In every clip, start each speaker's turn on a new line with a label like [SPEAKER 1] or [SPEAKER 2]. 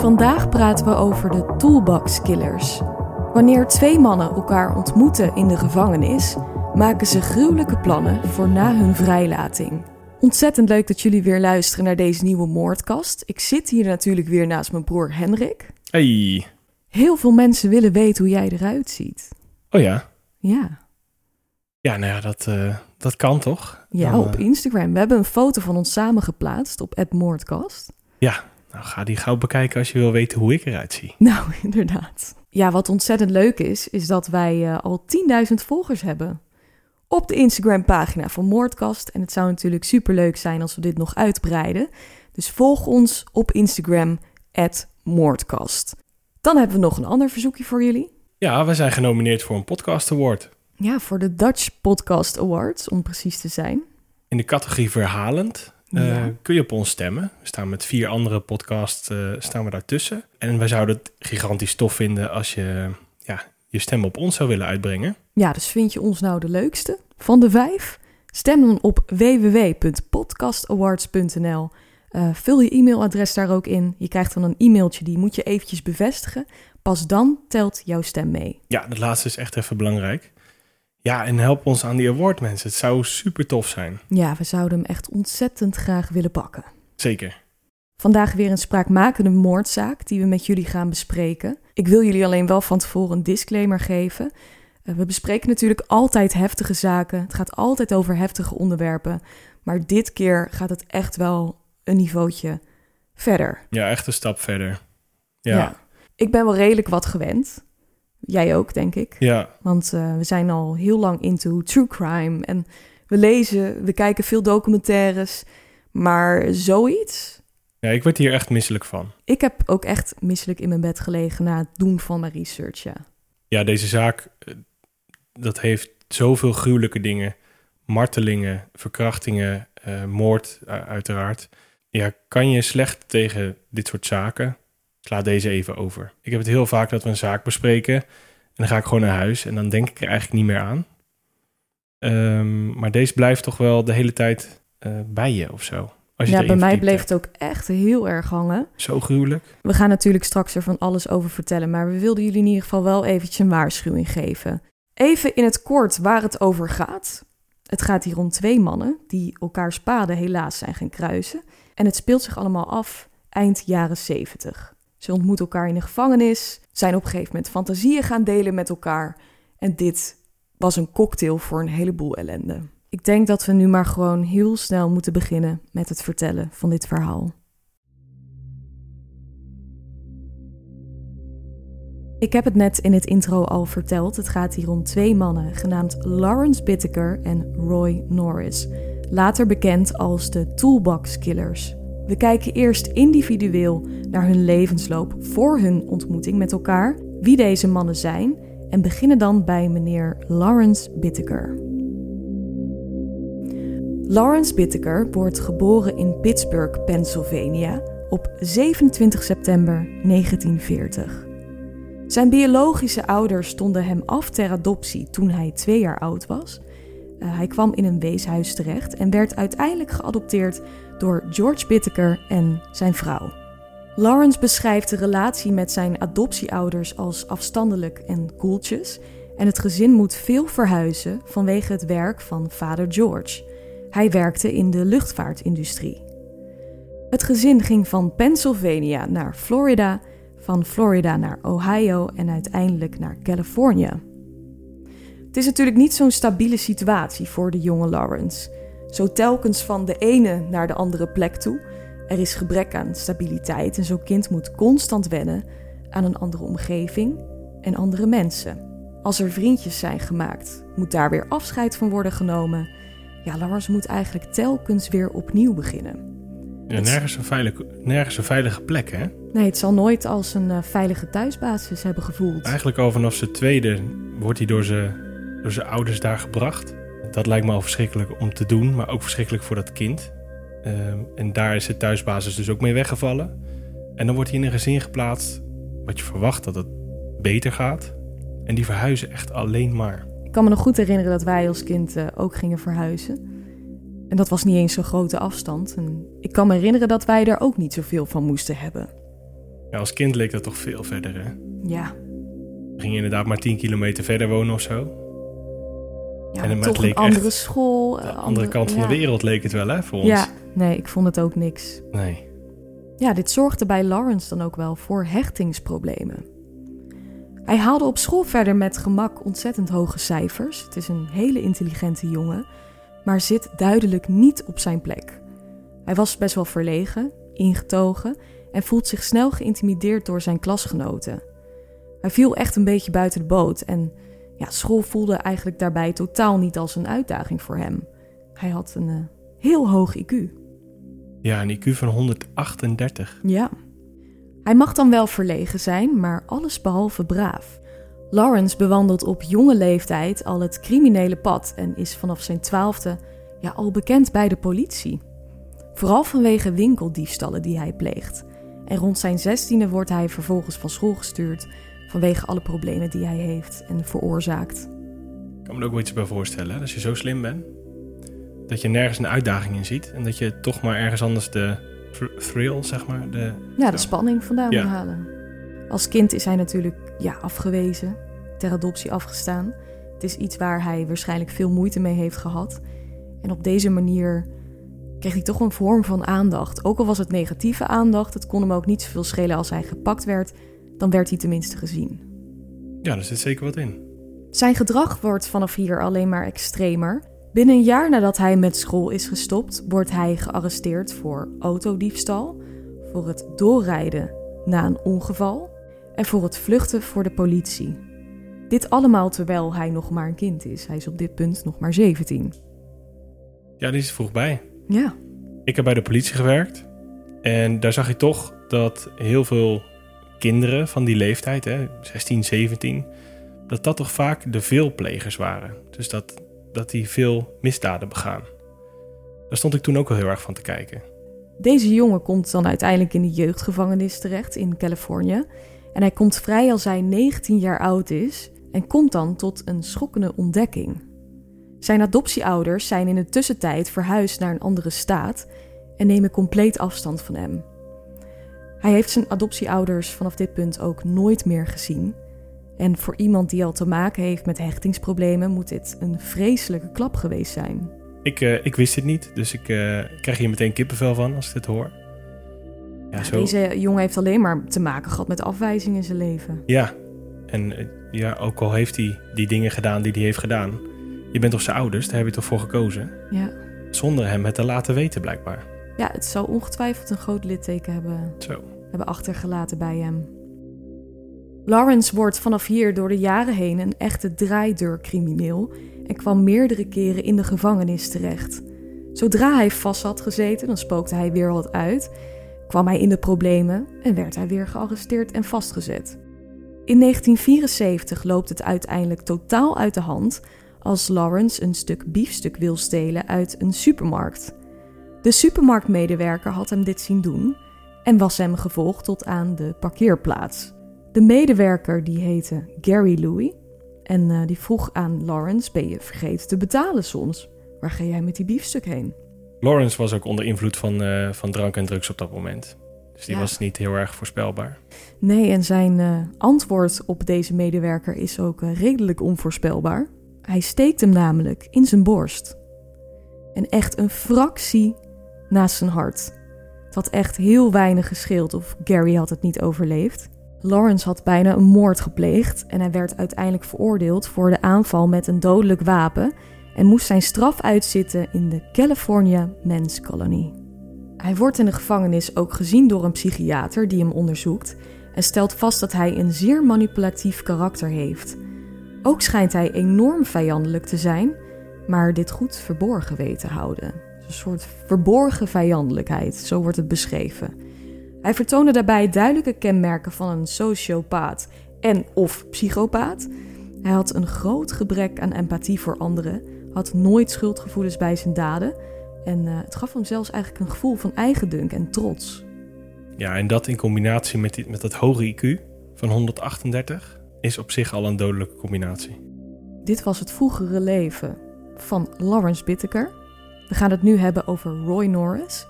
[SPEAKER 1] Vandaag praten we over de toolbox killers. Wanneer twee mannen elkaar ontmoeten in de gevangenis, maken ze gruwelijke plannen voor na hun vrijlating. Ontzettend leuk dat jullie weer luisteren naar deze nieuwe moordkast. Ik zit hier natuurlijk weer naast mijn broer Henrik.
[SPEAKER 2] Hey.
[SPEAKER 1] Heel veel mensen willen weten hoe jij eruit ziet.
[SPEAKER 2] Oh ja.
[SPEAKER 1] Ja.
[SPEAKER 2] Ja, nou ja, dat, eh, dat kan toch?
[SPEAKER 1] Ja,
[SPEAKER 2] Dan,
[SPEAKER 1] op
[SPEAKER 2] eh,
[SPEAKER 1] Instagram. We hebben een foto van ons samen geplaatst op Moordkast.
[SPEAKER 2] ja, nou ga die gauw bekijken als je wil weten hoe ik eruit zie.
[SPEAKER 1] Nou, inderdaad. Ja, wat ontzettend leuk is, is dat wij eh, al 10.000 volgers hebben. Op de Instagram-pagina van Moordkast. En het zou natuurlijk superleuk zijn als we dit nog uitbreiden. Dus volg ons op Instagram, Moordkast. Dan hebben we nog een ander verzoekje voor jullie.
[SPEAKER 2] Ja, we zijn genomineerd voor een podcast award.
[SPEAKER 1] Ja, voor de Dutch Podcast Awards, om precies te zijn.
[SPEAKER 2] In de categorie verhalend eh, kun je op ons stemmen. We staan met vier andere podcasts eh, staan we daartussen. En wij zouden het gigantisch tof vinden als je ja, je stem op ons zou willen uitbrengen.
[SPEAKER 1] Ja, dus vind je ons nou de leukste van de vijf? Stem dan op www.podcastawards.nl. Eh, vul je e-mailadres daar ook in. Je krijgt dan een e-mailtje, die moet je eventjes bevestigen. Pas dan telt jouw stem mee.
[SPEAKER 2] Ja, dat laatste is echt even belangrijk. Ja, en help ons aan die award, mensen. Het zou super tof zijn.
[SPEAKER 1] Ja, we zouden hem echt ontzettend graag willen pakken.
[SPEAKER 2] Zeker.
[SPEAKER 1] Vandaag weer een spraakmakende moordzaak die we met jullie gaan bespreken. Ik wil jullie alleen wel van tevoren een disclaimer geven. Eh, We bespreken natuurlijk altijd heftige zaken. Het gaat altijd over heftige onderwerpen. Maar dit keer gaat het echt wel een niveautje verder.
[SPEAKER 2] Ja, echt een stap verder. Ja, ja.
[SPEAKER 1] Ik ben wel redelijk wat gewend. Jij ook, denk ik. Want eh, we zijn al heel lang into true crime. En we lezen, we kijken veel documentaires. Maar zoiets,
[SPEAKER 2] ja, ik word hier echt misselijk van.
[SPEAKER 1] Ik heb ook echt misselijk in mijn bed gelegen na het doen van mijn research, ja.
[SPEAKER 2] Ja, deze zaak, eh, dat heeft zoveel gruwelijke dingen. Martelingen, verkrachtingen, eh, moord uiteraard. Ja, kan je slecht tegen dit soort zaken? Sla deze even over. Ik heb het heel vaak dat we een zaak bespreken. En dan ga ik gewoon naar huis en dan denk ik er eigenlijk niet meer aan. Ehm, maar deze blijft toch wel de hele tijd eh, bij je of zo. Als je
[SPEAKER 1] Ja, bij mij bleef
[SPEAKER 2] hebt.
[SPEAKER 1] het ook echt heel erg hangen.
[SPEAKER 2] Zo gruwelijk.
[SPEAKER 1] We gaan natuurlijk straks er van alles over vertellen, maar we wilden jullie in ieder geval wel eventjes een waarschuwing geven. Even in het kort waar het over gaat. Het gaat hier om twee mannen die elkaars paden helaas zijn gaan kruisen. En het speelt zich allemaal af eind jaren 70. Ze ontmoeten elkaar in de gevangenis, zijn op een gegeven moment fantasieën gaan delen met elkaar. En dit was een cocktail voor een heleboel ellende. Ik denk dat we nu maar gewoon heel snel moeten beginnen met het vertellen van dit verhaal. Ik heb het net in het intro al verteld. Het gaat hier om twee mannen genaamd Lawrence Bittaker en Roy Norris, later bekend als de Toolbox Killers. We kijken eerst individueel naar hun levensloop voor hun ontmoeting met elkaar, wie deze mannen zijn, en beginnen dan bij meneer Lawrence Bittaker. Lawrence Bittaker wordt geboren in Pittsburgh, Pennsylvania op 27 september 1940. Zijn biologische ouders stonden hem af ter adoptie toen hij twee jaar oud was. Eh, hij kwam in een weeshuis terecht en werd uiteindelijk geadopteerd door George Bittaker en zijn vrouw. Lawrence beschrijft de relatie met zijn adoptieouders als afstandelijk en koeltjes en het gezin moet veel verhuizen vanwege het werk van vader George. Hij werkte in de luchtvaartindustrie. Het gezin ging van Pennsylvania naar Florida, van Florida naar Ohio en uiteindelijk naar Californië. Het is natuurlijk niet zo'n stabiele situatie voor de jonge Lawrence. Zo telkens van de ene naar de andere plek toe. Er is gebrek aan stabiliteit en zo'n kind moet constant wennen aan een andere omgeving en andere mensen. Als er vriendjes zijn gemaakt, moet daar weer afscheid van worden genomen. Ja, Lawrence moet eigenlijk telkens weer opnieuw beginnen.
[SPEAKER 2] Ja, nergens, een veilige, nergens een veilige plek, hè?
[SPEAKER 1] Nee, het zal nooit als een uh, veilige thuisbasis hebben gevoeld.
[SPEAKER 2] Eigenlijk al vanaf zijn tweede wordt hij door zijn, door zijn ouders daar gebracht. Dat lijkt me al verschrikkelijk om te doen, maar ook verschrikkelijk voor dat kind. Uh, en daar is de thuisbasis dus ook mee weggevallen. En dan wordt hij in een gezin geplaatst wat je verwacht dat het beter gaat. En die verhuizen echt alleen maar.
[SPEAKER 1] Ik kan me nog goed herinneren dat wij als kind uh, ook gingen verhuizen. En dat was niet eens zo'n grote afstand. En ik kan me herinneren dat wij er ook niet zoveel van moesten hebben.
[SPEAKER 2] Ja, als kind leek dat toch veel verder, hè?
[SPEAKER 1] Ja.
[SPEAKER 2] We gingen inderdaad maar 10 kilometer verder wonen of zo.
[SPEAKER 1] Ja, en toch een andere school.
[SPEAKER 2] De andere, andere kant van ja. de wereld leek het wel, hè, voor ons.
[SPEAKER 1] Ja, nee, ik vond het ook niks.
[SPEAKER 2] Nee.
[SPEAKER 1] Ja, dit zorgde bij Lawrence dan ook wel voor hechtingsproblemen. Hij haalde op school verder met gemak ontzettend hoge cijfers. Het is een hele intelligente jongen maar zit duidelijk niet op zijn plek. Hij was best wel verlegen, ingetogen en voelt zich snel geïntimideerd door zijn klasgenoten. Hij viel echt een beetje buiten de boot en ja, school voelde eigenlijk daarbij totaal niet als een uitdaging voor hem. Hij had een uh, heel hoog IQ.
[SPEAKER 2] Ja, een IQ van 138.
[SPEAKER 1] Ja. Hij mag dan wel verlegen zijn, maar alles behalve braaf. Lawrence bewandelt op jonge leeftijd al het criminele pad en is vanaf zijn twaalfde ja, al bekend bij de politie. Vooral vanwege winkeldiefstallen die hij pleegt. En rond zijn zestiende wordt hij vervolgens van school gestuurd vanwege alle problemen die hij heeft en veroorzaakt.
[SPEAKER 2] Ik kan me er ook wel iets bij voorstellen, hè? als je zo slim bent, dat je nergens een uitdaging in ziet en dat je toch maar ergens anders de thrill, zeg maar. De,
[SPEAKER 1] ja, de spanning vandaan ja. halen. Als kind is hij natuurlijk ja, afgewezen, ter adoptie afgestaan. Het is iets waar hij waarschijnlijk veel moeite mee heeft gehad. En op deze manier kreeg hij toch een vorm van aandacht. Ook al was het negatieve aandacht, het kon hem ook niet zoveel schelen als hij gepakt werd, dan werd hij tenminste gezien.
[SPEAKER 2] Ja, er zit zeker wat in.
[SPEAKER 1] Zijn gedrag wordt vanaf hier alleen maar extremer. Binnen een jaar nadat hij met school is gestopt, wordt hij gearresteerd voor autodiefstal, voor het doorrijden na een ongeval en voor het vluchten voor de politie. Dit allemaal terwijl hij nog maar een kind is. Hij is op dit punt nog maar 17.
[SPEAKER 2] Ja, die is vroeg bij.
[SPEAKER 1] Ja.
[SPEAKER 2] Ik heb bij de politie gewerkt. En daar zag je toch dat heel veel kinderen van die leeftijd, hè, 16, 17, dat dat toch vaak de veelplegers waren. Dus dat, dat die veel misdaden begaan. Daar stond ik toen ook wel heel erg van te kijken.
[SPEAKER 1] Deze jongen komt dan uiteindelijk in de jeugdgevangenis terecht in Californië. En hij komt vrij als hij 19 jaar oud is en komt dan tot een schokkende ontdekking. Zijn adoptieouders zijn in de tussentijd verhuisd naar een andere staat en nemen compleet afstand van hem. Hij heeft zijn adoptieouders vanaf dit punt ook nooit meer gezien. En voor iemand die al te maken heeft met hechtingsproblemen moet dit een vreselijke klap geweest zijn.
[SPEAKER 2] Ik, uh, ik wist dit niet, dus ik uh, krijg hier meteen kippenvel van als ik dit hoor.
[SPEAKER 1] Ja, zo... Deze jongen heeft alleen maar te maken gehad met afwijzing in zijn leven.
[SPEAKER 2] Ja, en eh, ja, ook al heeft hij die dingen gedaan die hij heeft gedaan, je bent toch zijn ouders, daar heb je toch voor gekozen?
[SPEAKER 1] Ja.
[SPEAKER 2] Zonder hem het te laten weten, blijkbaar.
[SPEAKER 1] Ja, het zou ongetwijfeld een groot litteken hebben,
[SPEAKER 2] Zo.
[SPEAKER 1] Hebben achtergelaten bij hem. Lawrence wordt vanaf hier door de jaren heen een echte draaideurcrimineel en kwam meerdere keren in de gevangenis terecht. Zodra hij vast had gezeten, dan spookte hij weer wat uit, kwam hij in de problemen en werd hij weer gearresteerd en vastgezet. In 1974 loopt het uiteindelijk totaal uit de hand als Lawrence een stuk biefstuk wil stelen uit een supermarkt. De supermarktmedewerker had hem dit zien doen en was hem gevolgd tot aan de parkeerplaats. De medewerker die heette Gary Louis en uh, die vroeg aan Lawrence: Ben je vergeten te betalen soms? Waar ga jij met die biefstuk heen?
[SPEAKER 2] Lawrence was ook onder invloed van, uh, van drank en drugs op dat moment. Dus die ja. was niet heel erg voorspelbaar.
[SPEAKER 1] Nee, en zijn uh, antwoord op deze medewerker is ook redelijk onvoorspelbaar. Hij steekt hem namelijk in zijn borst. En echt een fractie naast zijn hart. Het had echt heel weinig gescheeld of Gary had het niet overleefd. Lawrence had bijna een moord gepleegd en hij werd uiteindelijk veroordeeld voor de aanval met een dodelijk wapen en moest zijn straf uitzitten in de California Men's Colony. Hij wordt in de gevangenis ook gezien door een psychiater die hem onderzoekt en stelt vast dat hij een zeer manipulatief karakter heeft. Ook schijnt hij enorm vijandelijk te zijn, maar dit goed verborgen weet te houden. Een soort verborgen vijandelijkheid, zo wordt het beschreven. Hij vertoonde daarbij duidelijke kenmerken van een sociopaat en of psychopaat. Hij had een groot gebrek aan empathie voor anderen, had nooit schuldgevoelens bij zijn daden en uh, het gaf hem zelfs eigenlijk een gevoel van eigendunk en trots.
[SPEAKER 2] Ja, en dat in combinatie met, die, met dat hoge IQ van 138 is op zich al een dodelijke combinatie.
[SPEAKER 1] Dit was het vroegere leven van Lawrence Bittaker. We gaan het nu hebben over Roy Norris.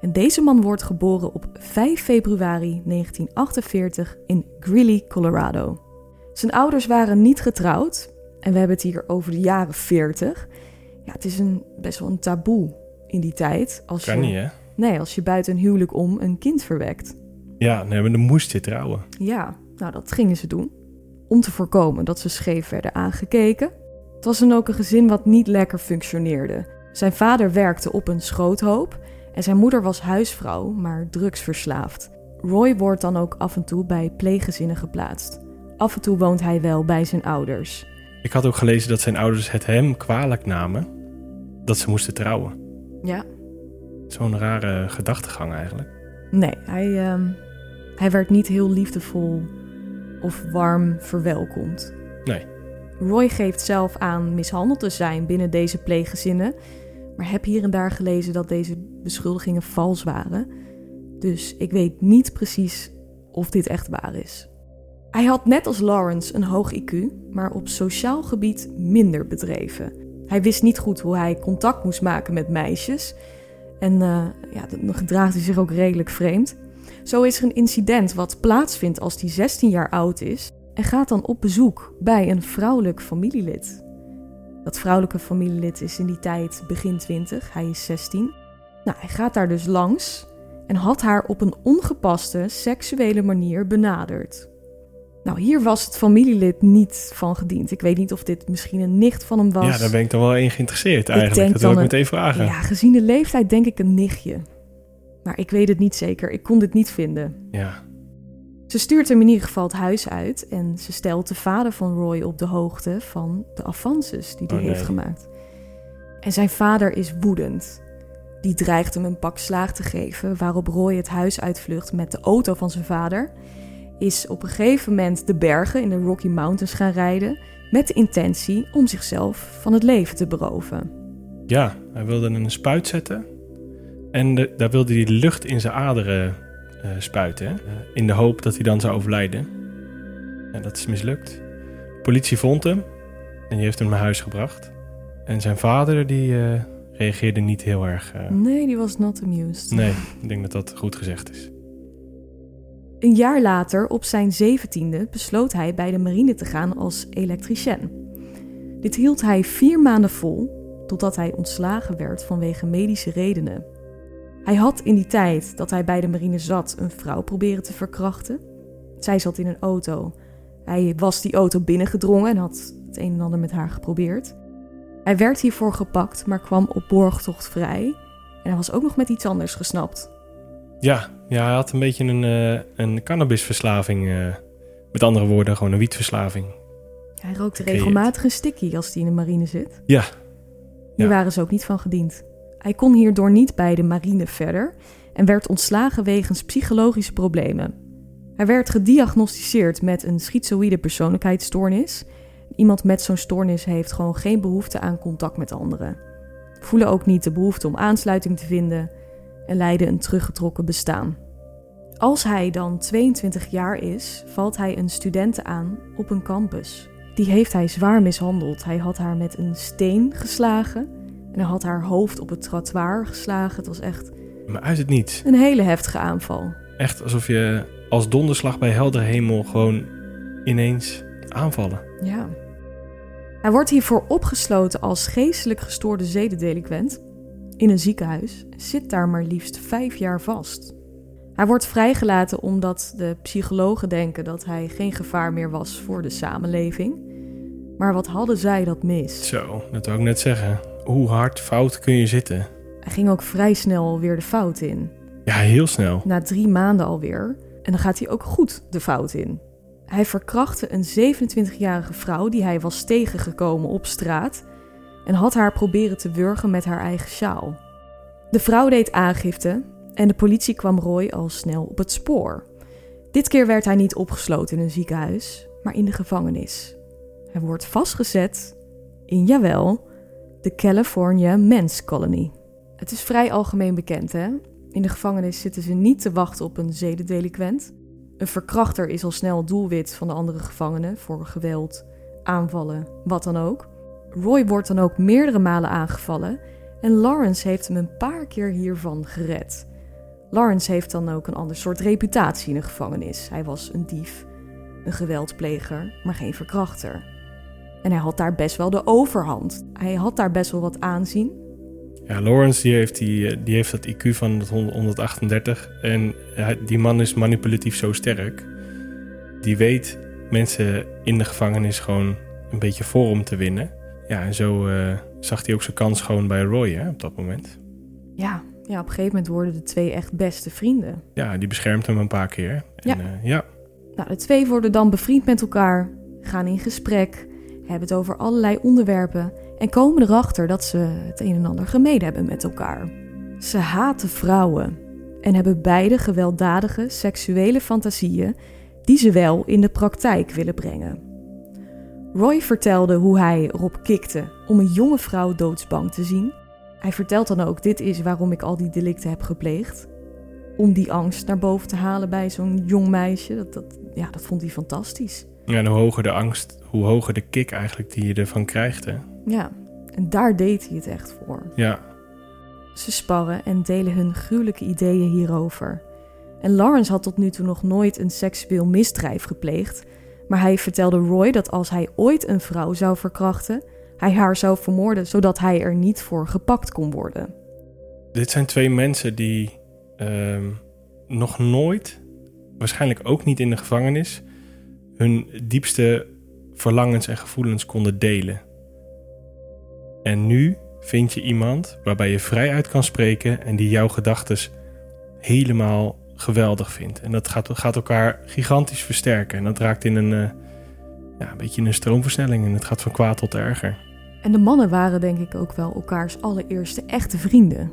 [SPEAKER 1] En deze man wordt geboren op 5 februari 1948 in Greeley, Colorado. Zijn ouders waren niet getrouwd en we hebben het hier over de jaren 40. Ja, het is een, best wel een taboe in die tijd.
[SPEAKER 2] Als kan je, niet, hè?
[SPEAKER 1] Nee, als je buiten een huwelijk om een kind verwekt.
[SPEAKER 2] Ja, nee, maar dan moest je trouwen.
[SPEAKER 1] Ja, nou dat gingen ze doen. Om te voorkomen dat ze scheef werden aangekeken. Het was dan ook een gezin wat niet lekker functioneerde. Zijn vader werkte op een schroothoop en zijn moeder was huisvrouw, maar drugsverslaafd. Roy wordt dan ook af en toe bij pleeggezinnen geplaatst. Af en toe woont hij wel bij zijn ouders.
[SPEAKER 2] Ik had ook gelezen dat zijn ouders het hem kwalijk namen dat ze moesten trouwen.
[SPEAKER 1] Ja.
[SPEAKER 2] Zo'n rare gedachtegang eigenlijk.
[SPEAKER 1] Nee, hij, ehm, hij werd niet heel liefdevol of warm verwelkomd.
[SPEAKER 2] Nee.
[SPEAKER 1] Roy geeft zelf aan mishandeld te zijn binnen deze pleeggezinnen, maar heb hier en daar gelezen dat deze beschuldigingen vals waren. Dus ik weet niet precies of dit echt waar is. Hij had net als Lawrence een hoog IQ, maar op sociaal gebied minder bedreven. Hij wist niet goed hoe hij contact moest maken met meisjes. En uh, ja, dan gedraagt hij zich ook redelijk vreemd. Zo is er een incident wat plaatsvindt als hij 16 jaar oud is en gaat dan op bezoek bij een vrouwelijk familielid. Dat vrouwelijke familielid is in die tijd begin 20, hij is 16. Nou, hij gaat daar dus langs en had haar op een ongepaste seksuele manier benaderd. Nou, hier was het familielid niet van gediend. Ik weet niet of dit misschien een nicht van hem was.
[SPEAKER 2] Ja, daar ben ik dan wel in geïnteresseerd eigenlijk. dat wil ik meteen vragen.
[SPEAKER 1] Ja, gezien de leeftijd denk ik een nichtje. Maar ik weet het niet zeker. Ik kon dit niet vinden.
[SPEAKER 2] Ja.
[SPEAKER 1] Ze stuurt hem in ieder geval het huis uit en ze stelt de vader van Roy op de hoogte van de avances die hij oh, heeft gemaakt. En zijn vader is woedend. Die dreigt hem een pak slaag te geven, waarop Roy het huis uitvlucht met de auto van zijn vader is op een gegeven moment de bergen in de Rocky Mountains gaan rijden met de intentie om zichzelf van het leven te beroven.
[SPEAKER 2] Ja, hij wilde een spuit zetten en de, daar wilde hij lucht in zijn aderen spuiten, hè? in de hoop dat hij dan zou overlijden. En dat is mislukt. De politie vond hem en die heeft hem naar huis gebracht. En zijn vader die uh, reageerde niet heel erg. Uh...
[SPEAKER 1] Nee, die was not amused.
[SPEAKER 2] Nee, ik denk dat dat goed gezegd is.
[SPEAKER 1] Een jaar later, op zijn zeventiende, besloot hij bij de marine te gaan als elektricien. Dit hield hij vier maanden vol, totdat hij ontslagen werd vanwege medische redenen. Hij had in die tijd dat hij bij de marine zat een vrouw proberen te verkrachten. Zij zat in een auto. Hij was die auto binnengedrongen en had het een en ander met haar geprobeerd. Hij werd hiervoor gepakt, maar kwam op borgtocht vrij. En hij was ook nog met iets anders gesnapt.
[SPEAKER 2] Ja, ja hij had een beetje een, uh, een cannabisverslaving. Uh, met andere woorden, gewoon een wietverslaving.
[SPEAKER 1] Hij rookte regelmatig een sticky als hij in de marine zit.
[SPEAKER 2] Ja.
[SPEAKER 1] Hier waren ze ook niet van gediend. Hij kon hierdoor niet bij de marine verder en werd ontslagen wegens psychologische problemen. Hij werd gediagnosticeerd met een schizoïde persoonlijkheidsstoornis. Iemand met zo'n stoornis heeft gewoon geen behoefte aan contact met anderen. Voelen ook niet de behoefte om aansluiting te vinden en leiden een teruggetrokken bestaan. Als hij dan 22 jaar is, valt hij een studente aan op een campus. Die heeft hij zwaar mishandeld. Hij had haar met een steen geslagen en hij had haar hoofd op het trottoir geslagen. Het was echt.
[SPEAKER 2] Maar uit het niets.
[SPEAKER 1] Een hele heftige aanval.
[SPEAKER 2] Echt alsof je als donderslag bij heldere hemel gewoon ineens aanvallen.
[SPEAKER 1] Ja. Hij wordt hiervoor opgesloten als geestelijk gestoorde zedendeliquent in een ziekenhuis, zit daar maar liefst vijf jaar vast. Hij wordt vrijgelaten omdat de psychologen denken dat hij geen gevaar meer was voor de samenleving. Maar wat hadden zij dat mis?
[SPEAKER 2] Zo, dat wou ik net zeggen. Hoe hard fout kun je zitten?
[SPEAKER 1] Hij ging ook vrij snel weer de fout in.
[SPEAKER 2] Ja, heel snel.
[SPEAKER 1] Na drie maanden alweer. En dan gaat hij ook goed de fout in. Hij verkrachtte een 27-jarige vrouw die hij was tegengekomen op straat en had haar proberen te wurgen met haar eigen sjaal. De vrouw deed aangifte en de politie kwam Roy al snel op het spoor. Dit keer werd hij niet opgesloten in een ziekenhuis, maar in de gevangenis. Hij wordt vastgezet in, jawel, de California Men's Colony. Het is vrij algemeen bekend, hè? In de gevangenis zitten ze niet te wachten op een zedendeliquent. Een verkrachter is al snel doelwit van de andere gevangenen voor geweld, aanvallen, wat dan ook. Roy wordt dan ook meerdere malen aangevallen en Lawrence heeft hem een paar keer hiervan gered. Lawrence heeft dan ook een ander soort reputatie in de gevangenis. Hij was een dief, een geweldpleger, maar geen verkrachter. En hij had daar best wel de overhand. Hij had daar best wel wat aanzien.
[SPEAKER 2] Ja, Lawrence die heeft, die, die heeft dat IQ van 138 en die man is manipulatief zo sterk. Die weet mensen in de gevangenis gewoon een beetje voor om te winnen. Ja, en zo uh, zag hij ook zijn kans gewoon bij Roy hè, op dat moment.
[SPEAKER 1] Ja, ja, op een gegeven moment worden de twee echt beste vrienden.
[SPEAKER 2] Ja, die beschermt hem een paar keer. En, ja. Uh, ja.
[SPEAKER 1] Nou, de twee worden dan bevriend met elkaar, gaan in gesprek, hebben het over allerlei onderwerpen en komen erachter dat ze het een en ander gemeen hebben met elkaar. Ze haten vrouwen en hebben beide gewelddadige seksuele fantasieën die ze wel in de praktijk willen brengen. Roy vertelde hoe hij erop kikte om een jonge vrouw doodsbang te zien. Hij vertelt dan ook: Dit is waarom ik al die delicten heb gepleegd. Om die angst naar boven te halen bij zo'n jong meisje. Dat, dat, ja, dat vond hij fantastisch.
[SPEAKER 2] Ja, en hoe hoger de angst, hoe hoger de kick eigenlijk die je ervan krijgt. Hè?
[SPEAKER 1] Ja, en daar deed hij het echt voor.
[SPEAKER 2] Ja.
[SPEAKER 1] Ze sparren en delen hun gruwelijke ideeën hierover. En Lawrence had tot nu toe nog nooit een seksueel misdrijf gepleegd. Maar hij vertelde Roy dat als hij ooit een vrouw zou verkrachten, hij haar zou vermoorden zodat hij er niet voor gepakt kon worden.
[SPEAKER 2] Dit zijn twee mensen die ehm, nog nooit, waarschijnlijk ook niet in de gevangenis, hun diepste verlangens en gevoelens konden delen. En nu vind je iemand waarbij je vrij uit kan spreken en die jouw gedachten helemaal geweldig vindt. En dat gaat, gaat elkaar gigantisch versterken. En dat raakt in een, uh, ja, een beetje in een stroomversnelling. En het gaat van kwaad tot erger.
[SPEAKER 1] En de mannen waren denk ik ook wel elkaars allereerste echte vrienden.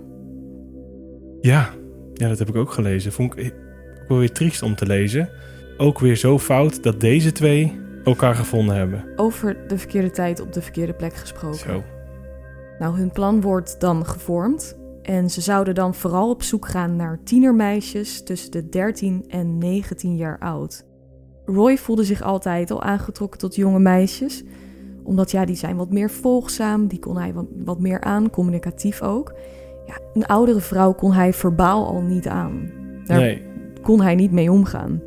[SPEAKER 2] Ja, ja dat heb ik ook gelezen. Vond ik ook wel weer triest om te lezen. Ook weer zo fout dat deze twee elkaar gevonden hebben.
[SPEAKER 1] Over de verkeerde tijd op de verkeerde plek gesproken.
[SPEAKER 2] Zo.
[SPEAKER 1] Nou, hun plan wordt dan gevormd. En ze zouden dan vooral op zoek gaan naar tienermeisjes tussen de 13 en 19 jaar oud. Roy voelde zich altijd al aangetrokken tot jonge meisjes, omdat ja, die zijn wat meer volgzaam, die kon hij wat, meer aan, communicatief ook. Ja, een oudere vrouw kon hij verbaal al niet aan. Daar nee. kon hij niet mee omgaan.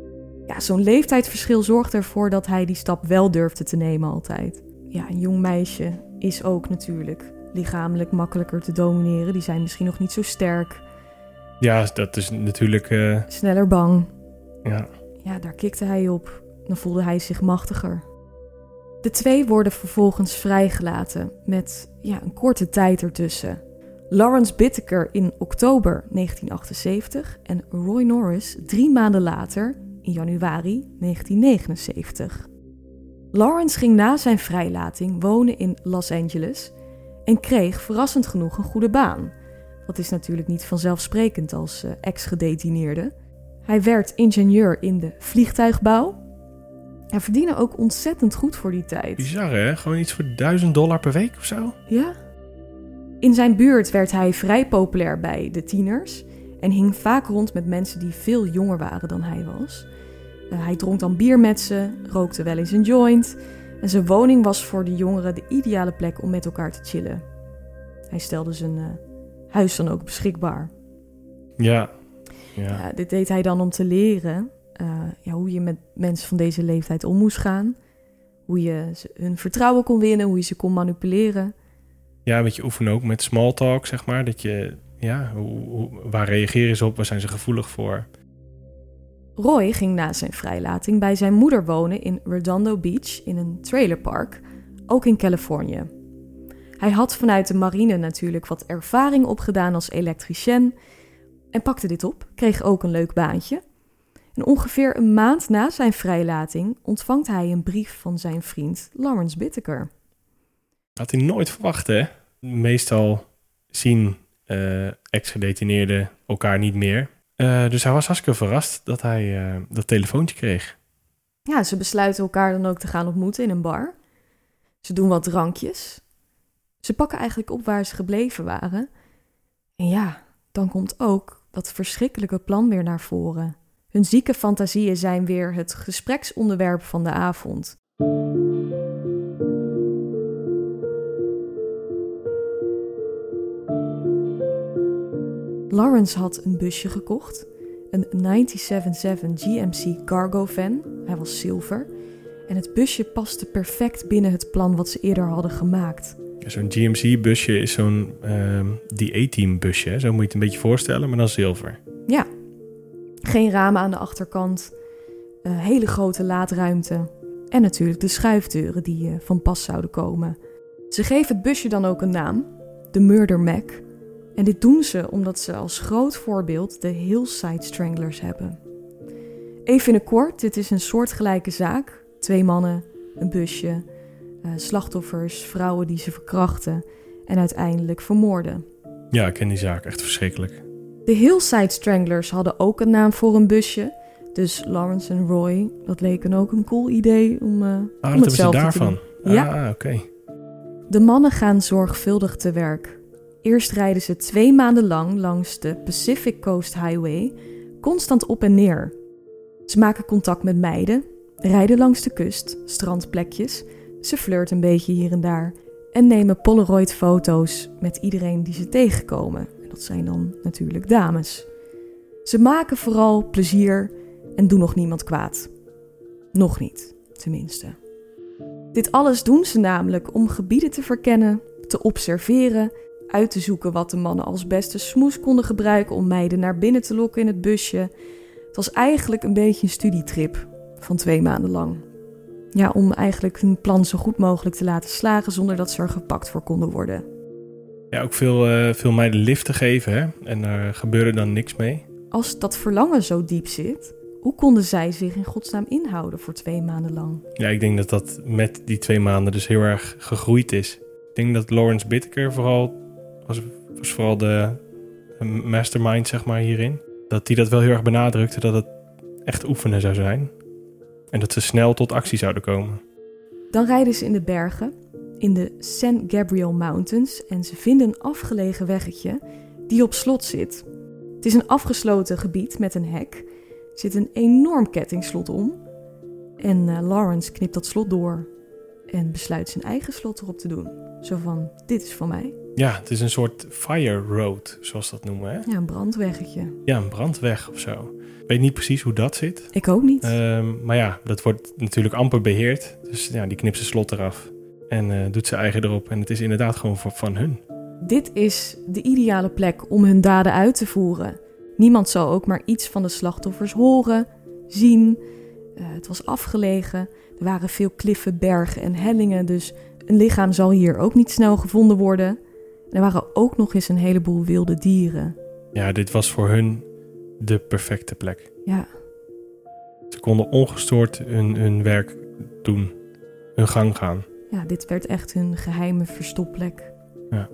[SPEAKER 1] Ja, zo'n leeftijdsverschil zorgde ervoor dat hij die stap wel durfde te nemen altijd. Ja, een jong meisje is ook natuurlijk lichamelijk makkelijker te domineren. Die zijn misschien nog niet zo sterk.
[SPEAKER 2] Ja, dat is natuurlijk. Uh...
[SPEAKER 1] Sneller bang.
[SPEAKER 2] Ja.
[SPEAKER 1] Ja, daar kikte hij op. Dan voelde hij zich machtiger. De twee worden vervolgens vrijgelaten met ja, een korte tijd ertussen. Lawrence Bittaker in oktober 1978 en Roy Norris drie maanden later in januari 1979. Lawrence ging na zijn vrijlating wonen in Los Angeles en kreeg verrassend genoeg een goede baan. Dat is natuurlijk niet vanzelfsprekend als uh, ex-gedetineerde. Hij werd ingenieur in de vliegtuigbouw. Hij verdiende ook ontzettend goed voor die tijd.
[SPEAKER 2] Bizar hè? Gewoon iets voor 1000 dollar per week of zo?
[SPEAKER 1] Ja. In zijn buurt werd hij vrij populair bij de tieners en hing vaak rond met mensen die veel jonger waren dan hij was. Uh, hij dronk dan bier met ze, rookte wel eens een joint en zijn woning was voor de jongeren de ideale plek om met elkaar te chillen. Hij stelde zijn uh, huis dan ook beschikbaar.
[SPEAKER 2] Ja.
[SPEAKER 1] ja. dit deed hij dan om te leren uh, ja, hoe je met mensen van deze leeftijd om moest gaan. Hoe je hun vertrouwen kon winnen, hoe je ze kon manipuleren.
[SPEAKER 2] Ja, een beetje oefenen ook met small talk, zeg maar. Dat je, ja, hoe, hoe, waar reageren ze op, waar zijn ze gevoelig voor?
[SPEAKER 1] Roy ging na zijn vrijlating bij zijn moeder wonen in Redondo Beach in een trailerpark, ook in Californië. Hij had vanuit de marine natuurlijk wat ervaring opgedaan als elektricien en pakte dit op, kreeg ook een leuk baantje. En ongeveer een maand na zijn vrijlating ontvangt hij een brief van zijn vriend Lawrence Bittaker.
[SPEAKER 2] Had hij nooit verwacht, hè? Meestal zien uh, ex-gedetineerden elkaar niet meer. Uh, dus hij was hartstikke verrast dat hij uh, dat telefoontje kreeg.
[SPEAKER 1] Ja, ze besluiten elkaar dan ook te gaan ontmoeten in een bar. Ze doen wat drankjes. Ze pakken eigenlijk op waar ze gebleven waren. En ja, dan komt ook dat verschrikkelijke plan weer naar voren. Hun zieke fantasieën zijn weer het gespreksonderwerp van de avond. Lawrence had een busje gekocht, een 977 GMC cargo van. Hij was zilver. En het busje paste perfect binnen het plan wat ze eerder hadden gemaakt.
[SPEAKER 2] Zo'n GMC-busje is zo'n uh, die A-team-busje, zo moet je het een beetje voorstellen, maar dan zilver.
[SPEAKER 1] Ja, geen ramen aan de achterkant, een hele grote laadruimte en natuurlijk de schuifdeuren die uh, van pas zouden komen. Ze geven het busje dan ook een naam, de Murder Mac. En dit doen ze omdat ze als groot voorbeeld de Hillside Stranglers hebben. Even in het kort, dit is een soortgelijke zaak. Twee mannen, een busje, uh, slachtoffers, vrouwen die ze verkrachten en uiteindelijk vermoorden.
[SPEAKER 2] Ja, ik ken die zaak, echt verschrikkelijk.
[SPEAKER 1] De Hillside Stranglers hadden ook een naam voor een busje. Dus Lawrence en Roy, dat leek ook een cool idee om, uh,
[SPEAKER 2] ah,
[SPEAKER 1] om
[SPEAKER 2] hetzelfde daarvan. te doen.
[SPEAKER 1] Ja,
[SPEAKER 2] ah, oké.
[SPEAKER 1] De mannen gaan zorgvuldig te werk. Eerst rijden ze twee maanden lang langs de Pacific Coast Highway, constant op en neer. Ze maken contact met meiden, rijden langs de kust, strandplekjes, ze flirten een beetje hier en daar en nemen Polaroid-foto's met iedereen die ze tegenkomen. Dat zijn dan natuurlijk dames. Ze maken vooral plezier en doen nog niemand kwaad. Nog niet, tenminste. Dit alles doen ze namelijk om gebieden te verkennen, te observeren, uit te zoeken wat de mannen als beste smoes konden gebruiken om meiden naar binnen te lokken in het busje. Het was eigenlijk een beetje een studietrip van twee maanden lang. Ja, om eigenlijk hun plan zo goed mogelijk te laten slagen zonder dat ze er gepakt voor konden worden.
[SPEAKER 2] Ja, ook veel, uh, veel meiden liften geven hè? en daar gebeurde dan niks mee.
[SPEAKER 1] Als dat verlangen zo diep zit, hoe konden zij zich in godsnaam inhouden voor twee maanden lang?
[SPEAKER 2] Ja, ik denk dat dat met die twee maanden dus heel erg gegroeid is. Ik denk dat Lawrence Bittaker vooral was, was vooral de mastermind zeg maar hierin. Dat hij dat wel heel erg benadrukte dat het echt oefenen zou zijn. En dat ze snel tot actie zouden komen.
[SPEAKER 1] Dan rijden ze in de bergen in de San Gabriel Mountains en ze vinden een afgelegen weggetje die op slot zit. Het is een afgesloten gebied met een hek. Er zit een enorm kettingslot om. En uh, Lawrence knipt dat slot door en besluit zijn eigen slot erop te doen. Zo van, dit is voor mij.
[SPEAKER 2] Ja, het is een soort fire road, zoals dat noemen. Hè?
[SPEAKER 1] Ja, een brandweggetje.
[SPEAKER 2] Ja, een brandweg of zo. Ik weet niet precies hoe dat zit.
[SPEAKER 1] Ik ook niet.
[SPEAKER 2] Um, maar ja, dat wordt natuurlijk amper beheerd. Dus ja, die knipt zijn slot eraf. En uh, doet zijn eigen erop. En het is inderdaad gewoon voor, van hun.
[SPEAKER 1] Dit is de ideale plek om hun daden uit te voeren. Niemand zal ook maar iets van de slachtoffers horen, zien. Uh, het was afgelegen. Er waren veel kliffen, bergen en hellingen. Dus een lichaam zal hier ook niet snel gevonden worden. Er waren ook nog eens een heleboel wilde dieren.
[SPEAKER 2] Ja, dit was voor hun de perfecte plek.
[SPEAKER 1] Ja.
[SPEAKER 2] Ze konden ongestoord hun, hun werk doen, hun gang gaan
[SPEAKER 1] ja, dit werd echt hun geheime verstopplek.
[SPEAKER 2] Ja.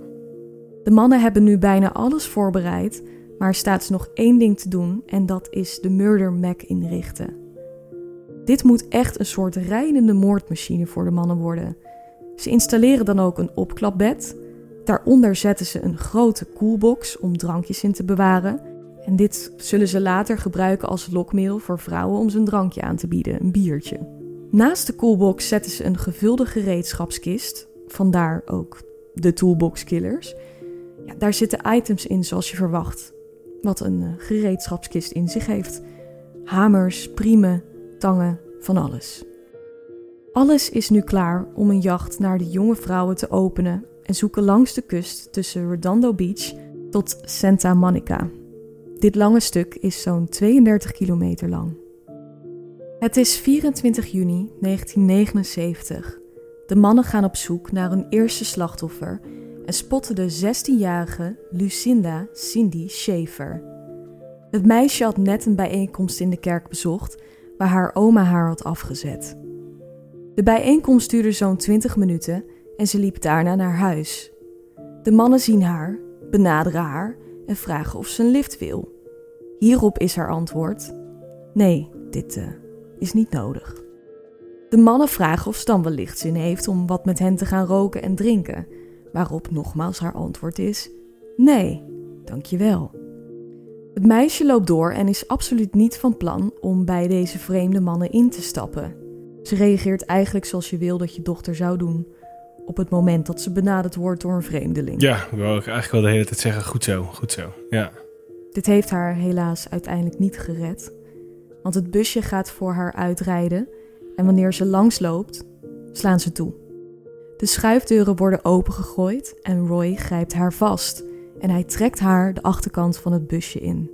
[SPEAKER 1] De mannen hebben nu bijna alles voorbereid, maar er staat nog één ding te doen en dat is de Murder Mac inrichten. Dit moet echt een soort rijdende moordmachine voor de mannen worden. Ze installeren dan ook een opklapbed. Daaronder zetten ze een grote koelbox om drankjes in te bewaren. En dit zullen ze later gebruiken als lokmiddel voor vrouwen om ze een drankje aan te bieden, een biertje. Naast de coolbox zetten ze een gevulde gereedschapskist, vandaar ook de toolbox killers. Ja, daar zitten items in zoals je verwacht, wat een uh, gereedschapskist in zich heeft. Hamers, priemen, tangen, van alles. Alles is nu klaar om een jacht naar de jonge vrouwen te openen en zoeken langs de kust tussen Redondo Beach tot Santa Monica. Dit lange stuk is zo'n 32 kilometer lang. Het is 24 juni 1979. De mannen gaan op zoek naar hun eerste slachtoffer en spotten de 16-jarige Lucinda Cindy Schaefer. Het meisje had net een bijeenkomst in de kerk bezocht waar haar oma haar had afgezet. De bijeenkomst duurde zo'n 20 minuten en ze liep daarna naar huis. De mannen zien haar, benaderen haar en vragen of ze een lift wil. Hierop is haar antwoord: Nee, dit uh, is niet nodig. De mannen vragen of dan wellicht zin heeft om wat met hen te gaan roken en drinken, waarop nogmaals haar antwoord is: Nee, dankjewel. Het meisje loopt door en is absoluut niet van plan om bij deze vreemde mannen in te stappen. Ze reageert eigenlijk zoals je wil dat je dochter zou doen, op het moment dat ze benaderd wordt door een vreemdeling.
[SPEAKER 2] Ja, ik wil eigenlijk wel de hele tijd zeggen: goed zo, goed zo. Ja.
[SPEAKER 1] Dit heeft haar helaas uiteindelijk niet gered, want het busje gaat voor haar uitrijden en wanneer ze langsloopt, slaan ze toe. De schuifdeuren worden opengegooid en Roy grijpt haar vast en hij trekt haar de achterkant van het busje in.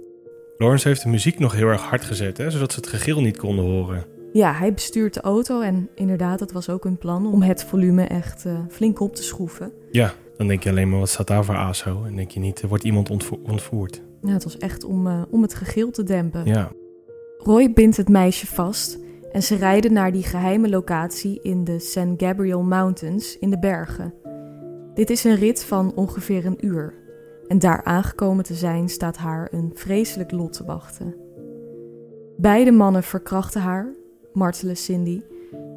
[SPEAKER 2] Lawrence heeft de muziek nog heel erg hard gezet, hè, zodat ze het gegil niet konden horen.
[SPEAKER 1] Ja, hij bestuurt de auto en inderdaad, dat was ook hun plan om het volume echt uh, flink op te schroeven.
[SPEAKER 2] Ja, dan denk je alleen maar wat staat daar voor ASO en denk je niet, er wordt iemand ontvo ontvoerd.
[SPEAKER 1] Ja, het was echt om, uh, om het gegil te dempen.
[SPEAKER 2] Ja.
[SPEAKER 1] Roy bindt het meisje vast en ze rijden naar die geheime locatie in de San Gabriel Mountains in de bergen. Dit is een rit van ongeveer een uur. En daar aangekomen te zijn staat haar een vreselijk lot te wachten. Beide mannen verkrachten haar, martelen Cindy,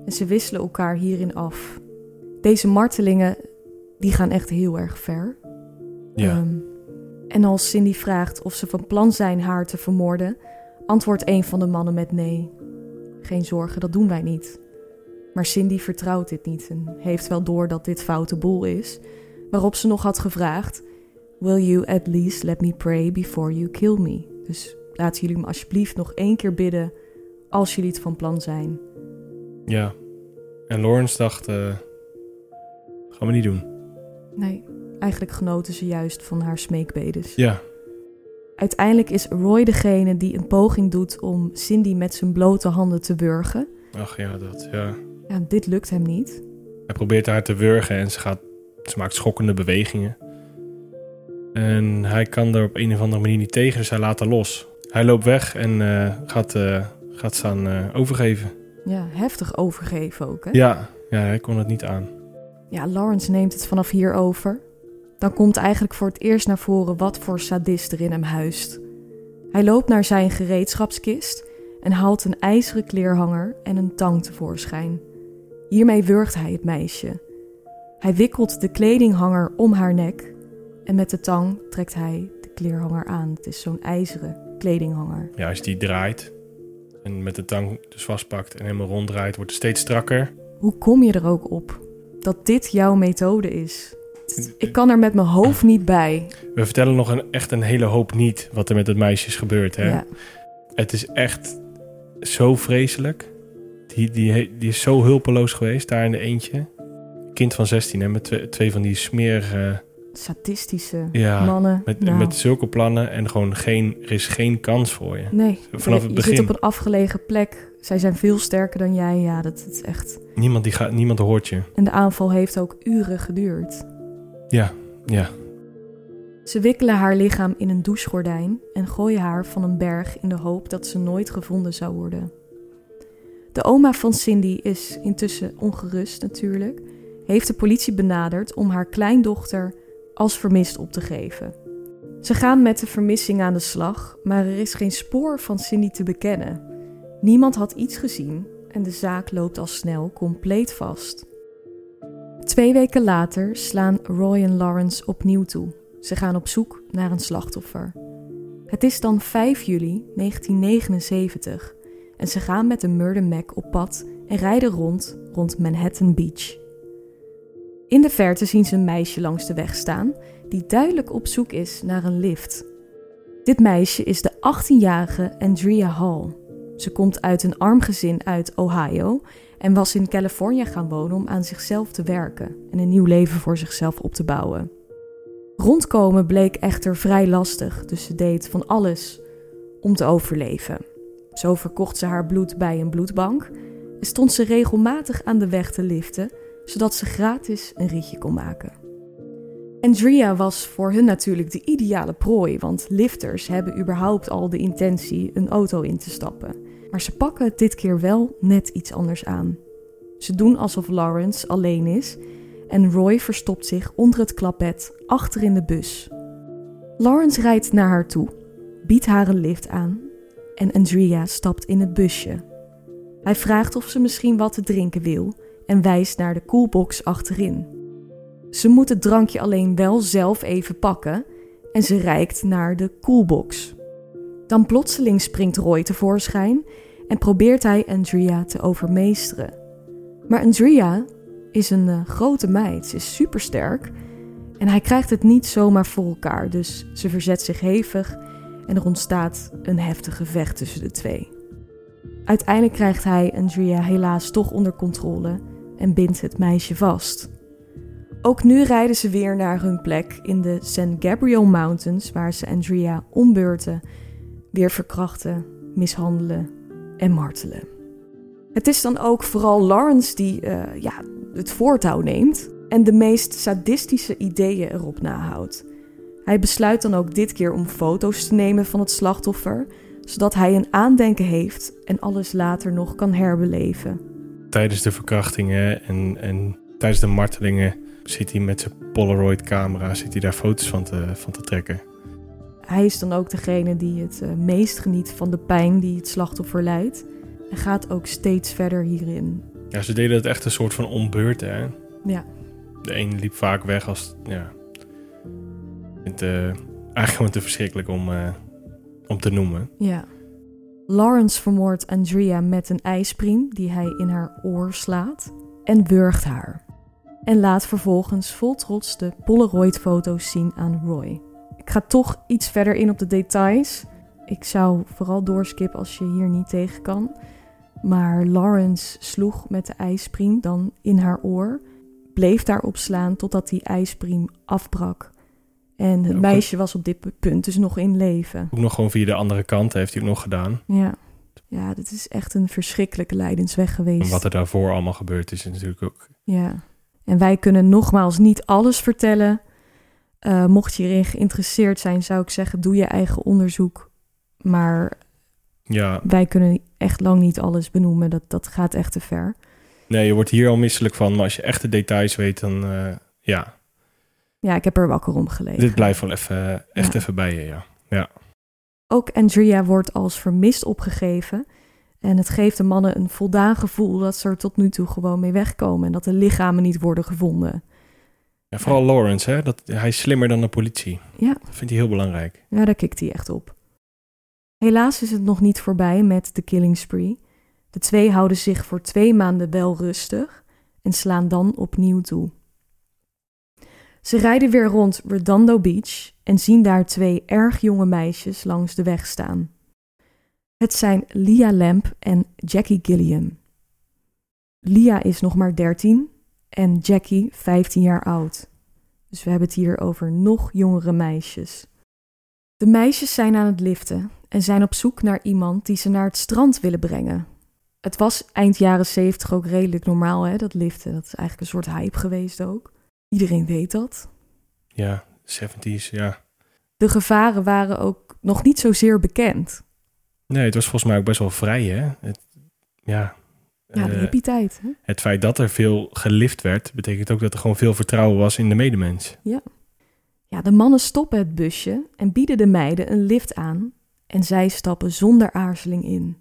[SPEAKER 1] en ze wisselen elkaar hierin af. Deze martelingen die gaan echt heel erg ver.
[SPEAKER 2] Ja.
[SPEAKER 1] Um, en als Cindy vraagt of ze van plan zijn haar te vermoorden, antwoordt een van de mannen met nee. Geen zorgen, dat doen wij niet. Maar Cindy vertrouwt dit niet en heeft wel door dat dit foute boel is, waarop ze nog had gevraagd: Will you at least let me pray before you kill me? Dus laten jullie me alsjeblieft nog één keer bidden als jullie het van plan zijn.
[SPEAKER 2] Ja. En Lawrence dacht: uh, gaan we niet doen.
[SPEAKER 1] Nee, eigenlijk genoten ze juist van haar smeekbedes.
[SPEAKER 2] Ja.
[SPEAKER 1] Uiteindelijk is Roy degene die een poging doet om Cindy met zijn blote handen te wurgen.
[SPEAKER 2] Ach ja, dat, ja.
[SPEAKER 1] Ja, dit lukt hem niet.
[SPEAKER 2] Hij probeert haar te wurgen en ze, gaat, ze maakt schokkende bewegingen. En hij kan er op een of andere manier niet tegen, dus hij laat haar los. Hij loopt weg en uh, gaat, uh, gaat staan uh, overgeven.
[SPEAKER 1] Ja, heftig overgeven ook, hè?
[SPEAKER 2] Ja, ja, hij kon het niet aan.
[SPEAKER 1] Ja, Lawrence neemt het vanaf hier over. Dan komt eigenlijk voor het eerst naar voren wat voor sadist er in hem huist. Hij loopt naar zijn gereedschapskist en haalt een ijzeren kleerhanger en een tang tevoorschijn. Hiermee wurgt hij het meisje. Hij wikkelt de kledinghanger om haar nek en met de tang trekt hij de kleerhanger aan. Het is zo'n ijzeren kledinghanger.
[SPEAKER 2] Ja, als die draait en met de tang dus vastpakt en helemaal ronddraait, wordt het steeds strakker.
[SPEAKER 1] Hoe kom je er ook op dat dit jouw methode is? Ik kan er met mijn hoofd niet bij.
[SPEAKER 2] We vertellen nog een, echt een hele hoop niet wat er met het meisje is gebeurd. Hè?
[SPEAKER 1] Ja.
[SPEAKER 2] Het is echt zo vreselijk. Die, die, die is zo hulpeloos geweest daar in de eentje. Kind van 16 hè, met twee, twee van die smerige...
[SPEAKER 1] Sadistische
[SPEAKER 2] Ja,
[SPEAKER 1] mannen.
[SPEAKER 2] Met,
[SPEAKER 1] Nou,
[SPEAKER 2] met zulke plannen en gewoon geen, er is geen kans voor je.
[SPEAKER 1] nee,
[SPEAKER 2] vanaf
[SPEAKER 1] je,
[SPEAKER 2] het
[SPEAKER 1] je zit
[SPEAKER 2] begin.
[SPEAKER 1] op een afgelegen plek. Zij zijn veel sterker dan jij. Ja, dat is echt...
[SPEAKER 2] Niemand, die gaat, niemand hoort je.
[SPEAKER 1] En de aanval heeft ook uren geduurd.
[SPEAKER 2] Ja, ja.
[SPEAKER 1] Ze wikkelen haar lichaam in een douchegordijn en gooien haar van een berg in de hoop dat ze nooit gevonden zou worden. De oma van Cindy is intussen ongerust natuurlijk, heeft de politie benaderd om haar kleindochter als vermist op te geven. Ze gaan met de vermissing aan de slag, maar er is geen spoor van Cindy te bekennen. Niemand had iets gezien en de zaak loopt al snel compleet vast. Twee weken later slaan Roy en Lawrence opnieuw toe. Ze gaan op zoek naar een slachtoffer. Het is dan 5 juli 1979 en ze gaan met de Murder Mac op pad en rijden rond rond Manhattan Beach. In de verte zien ze een meisje langs de weg staan die duidelijk op zoek is naar een lift. Dit meisje is de 18-jarige Andrea Hall. Ze komt uit een arm gezin uit Ohio en was in Californië gaan wonen om aan zichzelf te werken en een nieuw leven voor zichzelf op te bouwen. Rondkomen bleek echter vrij lastig, dus ze deed van alles om te overleven. Zo verkocht ze haar bloed bij een bloedbank en stond ze regelmatig aan de weg te liften, zodat ze gratis een ritje kon maken. Andrea was voor hun natuurlijk de ideale prooi, want lifters hebben überhaupt al de intentie een auto in te stappen. Maar ze pakken dit keer wel net iets anders aan. Ze doen alsof Lawrence alleen is en Roy verstopt zich onder het klapbed achter in de bus. Lawrence rijdt naar haar toe, biedt haar een lift aan en Andrea stapt in het busje. Hij vraagt of ze misschien wat te drinken wil en wijst naar de koelbox achterin. Ze moet het drankje alleen wel zelf even pakken en ze reikt naar de koelbox. Dan plotseling springt Roy tevoorschijn en probeert hij Andrea te overmeesteren. Maar Andrea is een uh, grote meid, ze is supersterk en hij krijgt het niet zomaar voor elkaar, dus ze verzet zich hevig en er ontstaat een heftig gevecht tussen de twee. Uiteindelijk krijgt hij Andrea helaas toch onder controle en bindt het meisje vast. Ook nu rijden ze weer naar hun plek in de St. Gabriel Mountains, waar ze Andrea ombeurten, weer verkrachten, mishandelen en martelen. Het is dan ook vooral Lawrence die uh, ja, het voortouw neemt en de meest sadistische ideeën erop nahoudt. Hij besluit dan ook dit keer om foto's te nemen van het slachtoffer, zodat hij een aandenken heeft en alles later nog kan herbeleven.
[SPEAKER 2] Tijdens de verkrachtingen en, en tijdens de martelingen zit hij met zijn Polaroid-camera zit hij daar foto's van te, van te trekken.
[SPEAKER 1] Hij is dan ook degene die het uh, meest geniet van de pijn die het slachtoffer leidt. En gaat ook steeds verder hierin.
[SPEAKER 2] Ja, ze deden het echt een soort van ombeurt, hè?
[SPEAKER 1] Ja.
[SPEAKER 2] De een liep vaak weg als, ja... Ik vind uh, eigenlijk gewoon te verschrikkelijk om, uh, om te noemen.
[SPEAKER 1] Ja. Lawrence vermoordt Andrea met een ijspriem die hij in haar oor slaat en wurgt haar. En laat vervolgens vol trots de Polaroid-foto's zien aan Roy. Ik ga toch iets verder in op de details. Ik zou vooral doorskippen als je hier niet tegen kan. Maar Lawrence sloeg met de ijspriem dan in haar oor, bleef daarop slaan totdat die ijspriem afbrak. En het meisje was op dit punt dus nog in leven.
[SPEAKER 2] Ook nog gewoon via de andere kant heeft hij het nog gedaan.
[SPEAKER 1] Ja. Ja, dit is echt een verschrikkelijke lijdensweg geweest.
[SPEAKER 2] En wat er daarvoor allemaal gebeurd is, is natuurlijk ook.
[SPEAKER 1] Ja. En wij kunnen nogmaals niet alles vertellen. Uh, mocht je hierin geïnteresseerd zijn, zou ik zeggen: doe je eigen onderzoek. Maar
[SPEAKER 2] ja.
[SPEAKER 1] wij kunnen echt lang niet alles benoemen. Dat, dat gaat echt te ver.
[SPEAKER 2] Nee, je wordt hier al misselijk van. Maar als je echt de details weet, dan uh, ja.
[SPEAKER 1] Ja, ik heb er wakker om gelegen.
[SPEAKER 2] Dit blijft wel even, echt ja. even bij je, ja. ja.
[SPEAKER 1] Ook Andrea wordt als vermist opgegeven. En het geeft de mannen een voldaan gevoel dat ze er tot nu toe gewoon mee wegkomen. En dat de lichamen niet worden gevonden.
[SPEAKER 2] Ja, vooral Lawrence, hè? Dat, hij is slimmer dan de politie.
[SPEAKER 1] Ja.
[SPEAKER 2] Dat vindt hij heel belangrijk.
[SPEAKER 1] Ja, daar kikt hij echt op. Helaas is het nog niet voorbij met de killing spree. De twee houden zich voor twee maanden wel rustig en slaan dan opnieuw toe. Ze rijden weer rond Redondo Beach en zien daar twee erg jonge meisjes langs de weg staan. Het zijn Lia Lamp en Jackie Gilliam. Lia is nog maar 13 en Jackie 15 jaar oud. Dus we hebben het hier over nog jongere meisjes. De meisjes zijn aan het liften en zijn op zoek naar iemand die ze naar het strand willen brengen. Het was eind jaren 70 ook redelijk normaal, hè, dat liften. Dat is eigenlijk een soort hype geweest ook. Iedereen weet dat.
[SPEAKER 2] Ja, 70s, ja.
[SPEAKER 1] De gevaren waren ook nog niet zozeer bekend.
[SPEAKER 2] Nee, het was volgens mij ook best wel vrij, hè? Het, ja.
[SPEAKER 1] Ja, de uh, hippie-tijd. Hè?
[SPEAKER 2] Het feit dat er veel gelift werd, betekent ook dat er gewoon veel vertrouwen was in de medemens.
[SPEAKER 1] Ja. Ja, de mannen stoppen het busje en bieden de meiden een lift aan. En zij stappen zonder aarzeling in.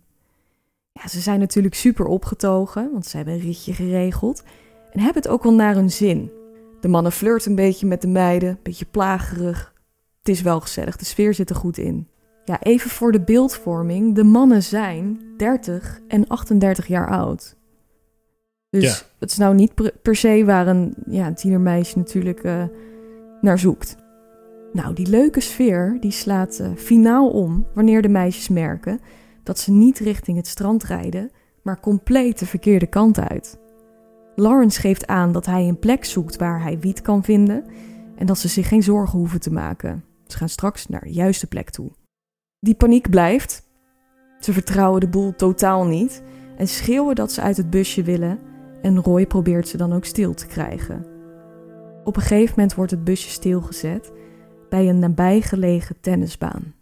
[SPEAKER 1] Ja, ze zijn natuurlijk super opgetogen, want ze hebben een ritje geregeld. En hebben het ook wel naar hun zin. De mannen flirten een beetje met de meiden, een beetje plagerig. Het is wel gezellig, de sfeer zit er goed in. Ja, even voor de beeldvorming. De mannen zijn 30 en 38 jaar oud. Dus
[SPEAKER 2] Ja.
[SPEAKER 1] het is nou niet per, se waar een ja, een tienermeisje natuurlijk eh, naar zoekt. Nou, die leuke sfeer die slaat eh, finaal om wanneer de meisjes merken dat ze niet richting het strand rijden, maar compleet de verkeerde kant uit. Lawrence geeft aan dat hij een plek zoekt waar hij wiet kan vinden en dat ze zich geen zorgen hoeven te maken. Ze gaan straks naar de juiste plek toe. Die paniek blijft Ze vertrouwen de boel totaal niet en schreeuwen dat ze uit het busje willen en Roy probeert ze dan ook stil te krijgen. Op een gegeven moment wordt het busje stilgezet bij een nabijgelegen tennisbaan.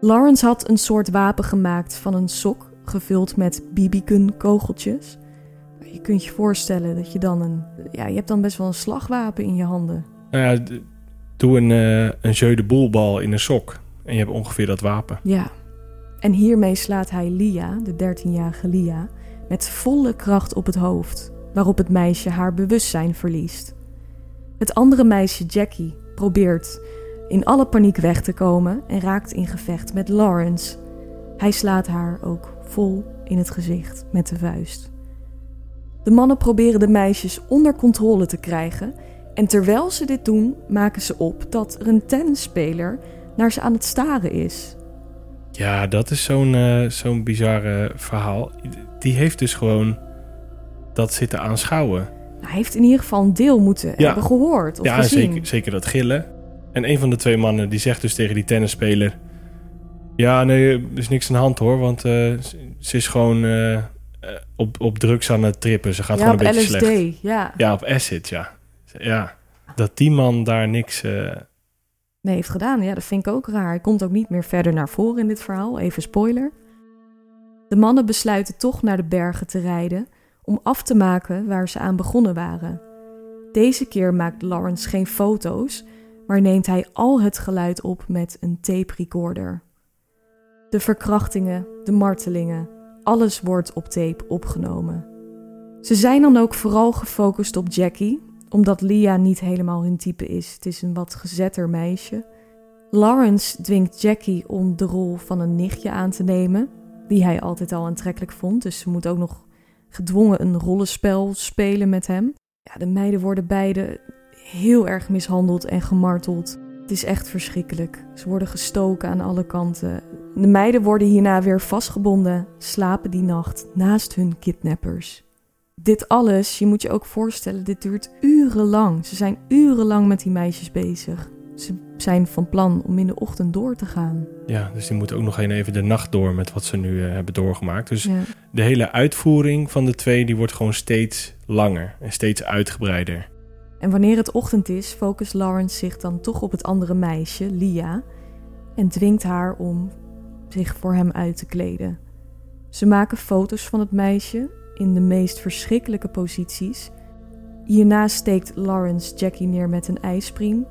[SPEAKER 1] Lawrence had een soort wapen gemaakt van een sok gevuld met BB-gun kogeltjes. Je kunt je voorstellen dat je dan een... Ja, je hebt dan best wel een slagwapen in je handen.
[SPEAKER 2] Nou ja, doe een, eh een jeu de boelbal in een sok. En je hebt ongeveer dat wapen.
[SPEAKER 1] Ja. En hiermee slaat hij Lia, de 13-jarige Lia, met volle kracht op het hoofd, waarop het meisje haar bewustzijn verliest. Het andere meisje, Jackie, probeert in alle paniek weg te komen en raakt in gevecht met Lawrence. Hij slaat haar ook vol in het gezicht met de vuist. De mannen proberen de meisjes onder controle te krijgen en terwijl ze dit doen, maken ze op dat er een tennisspeler naar ze aan het staren is.
[SPEAKER 2] Ja, dat is zo'n eh, zo'n bizarre verhaal. Die heeft dus gewoon dat zitten aanschouwen.
[SPEAKER 1] Hij heeft in ieder geval een deel moeten
[SPEAKER 2] Ja.
[SPEAKER 1] hebben gehoord of
[SPEAKER 2] ja,
[SPEAKER 1] gezien.
[SPEAKER 2] zeker, zeker dat gillen. En een van de twee mannen die zegt dus tegen die tennisspeler... Ja, nee, er is niks aan de hand hoor, want eh, ze- ze is gewoon eh, eh, op, op drugs aan het trippen. Ze gaat
[SPEAKER 1] ja,
[SPEAKER 2] gewoon een beetje
[SPEAKER 1] LSD,
[SPEAKER 2] slecht.
[SPEAKER 1] ja.
[SPEAKER 2] Ja, op acid, ja. Ja, dat die man daar niks... eh,
[SPEAKER 1] Nee, heeft gedaan. Ja, dat vind ik ook raar. Hij komt ook niet meer verder naar voren in dit verhaal. Even spoiler. De mannen besluiten toch naar de bergen te rijden om af te maken waar ze aan begonnen waren. Deze keer maakt Lawrence geen foto's, maar neemt hij al het geluid op met een tape recorder. De verkrachtingen, de martelingen, alles wordt op tape opgenomen. Ze zijn dan ook vooral gefocust op Jackie, omdat Lia niet helemaal hun type is. Het is een wat gezetter meisje. Lawrence dwingt Jackie om de rol van een nichtje aan te nemen, die hij altijd al aantrekkelijk vond. Dus ze moet ook nog gedwongen een rollenspel spelen met hem. Ja, de meiden worden beide heel erg mishandeld en gemarteld. Het is echt verschrikkelijk. Ze worden gestoken aan alle kanten. De meiden worden hierna weer vastgebonden, slapen die nacht naast hun kidnappers. Dit alles, je moet je ook voorstellen, dit duurt urenlang. Ze zijn urenlang met die meisjes bezig. Ze zijn van plan om in de ochtend door te gaan.
[SPEAKER 2] ja, dus die moeten ook nog een even de nacht door met wat ze nu eh, hebben doorgemaakt. Dus
[SPEAKER 1] Ja.
[SPEAKER 2] de hele uitvoering van de twee, die wordt gewoon steeds langer en steeds uitgebreider.
[SPEAKER 1] En wanneer het ochtend is, focust Lawrence zich dan toch op het andere meisje, Lia, en dwingt haar om zich voor hem uit te kleden. Ze maken foto's van het meisje in de meest verschrikkelijke posities. Hierna steekt Lawrence Jackie neer met een ijspriem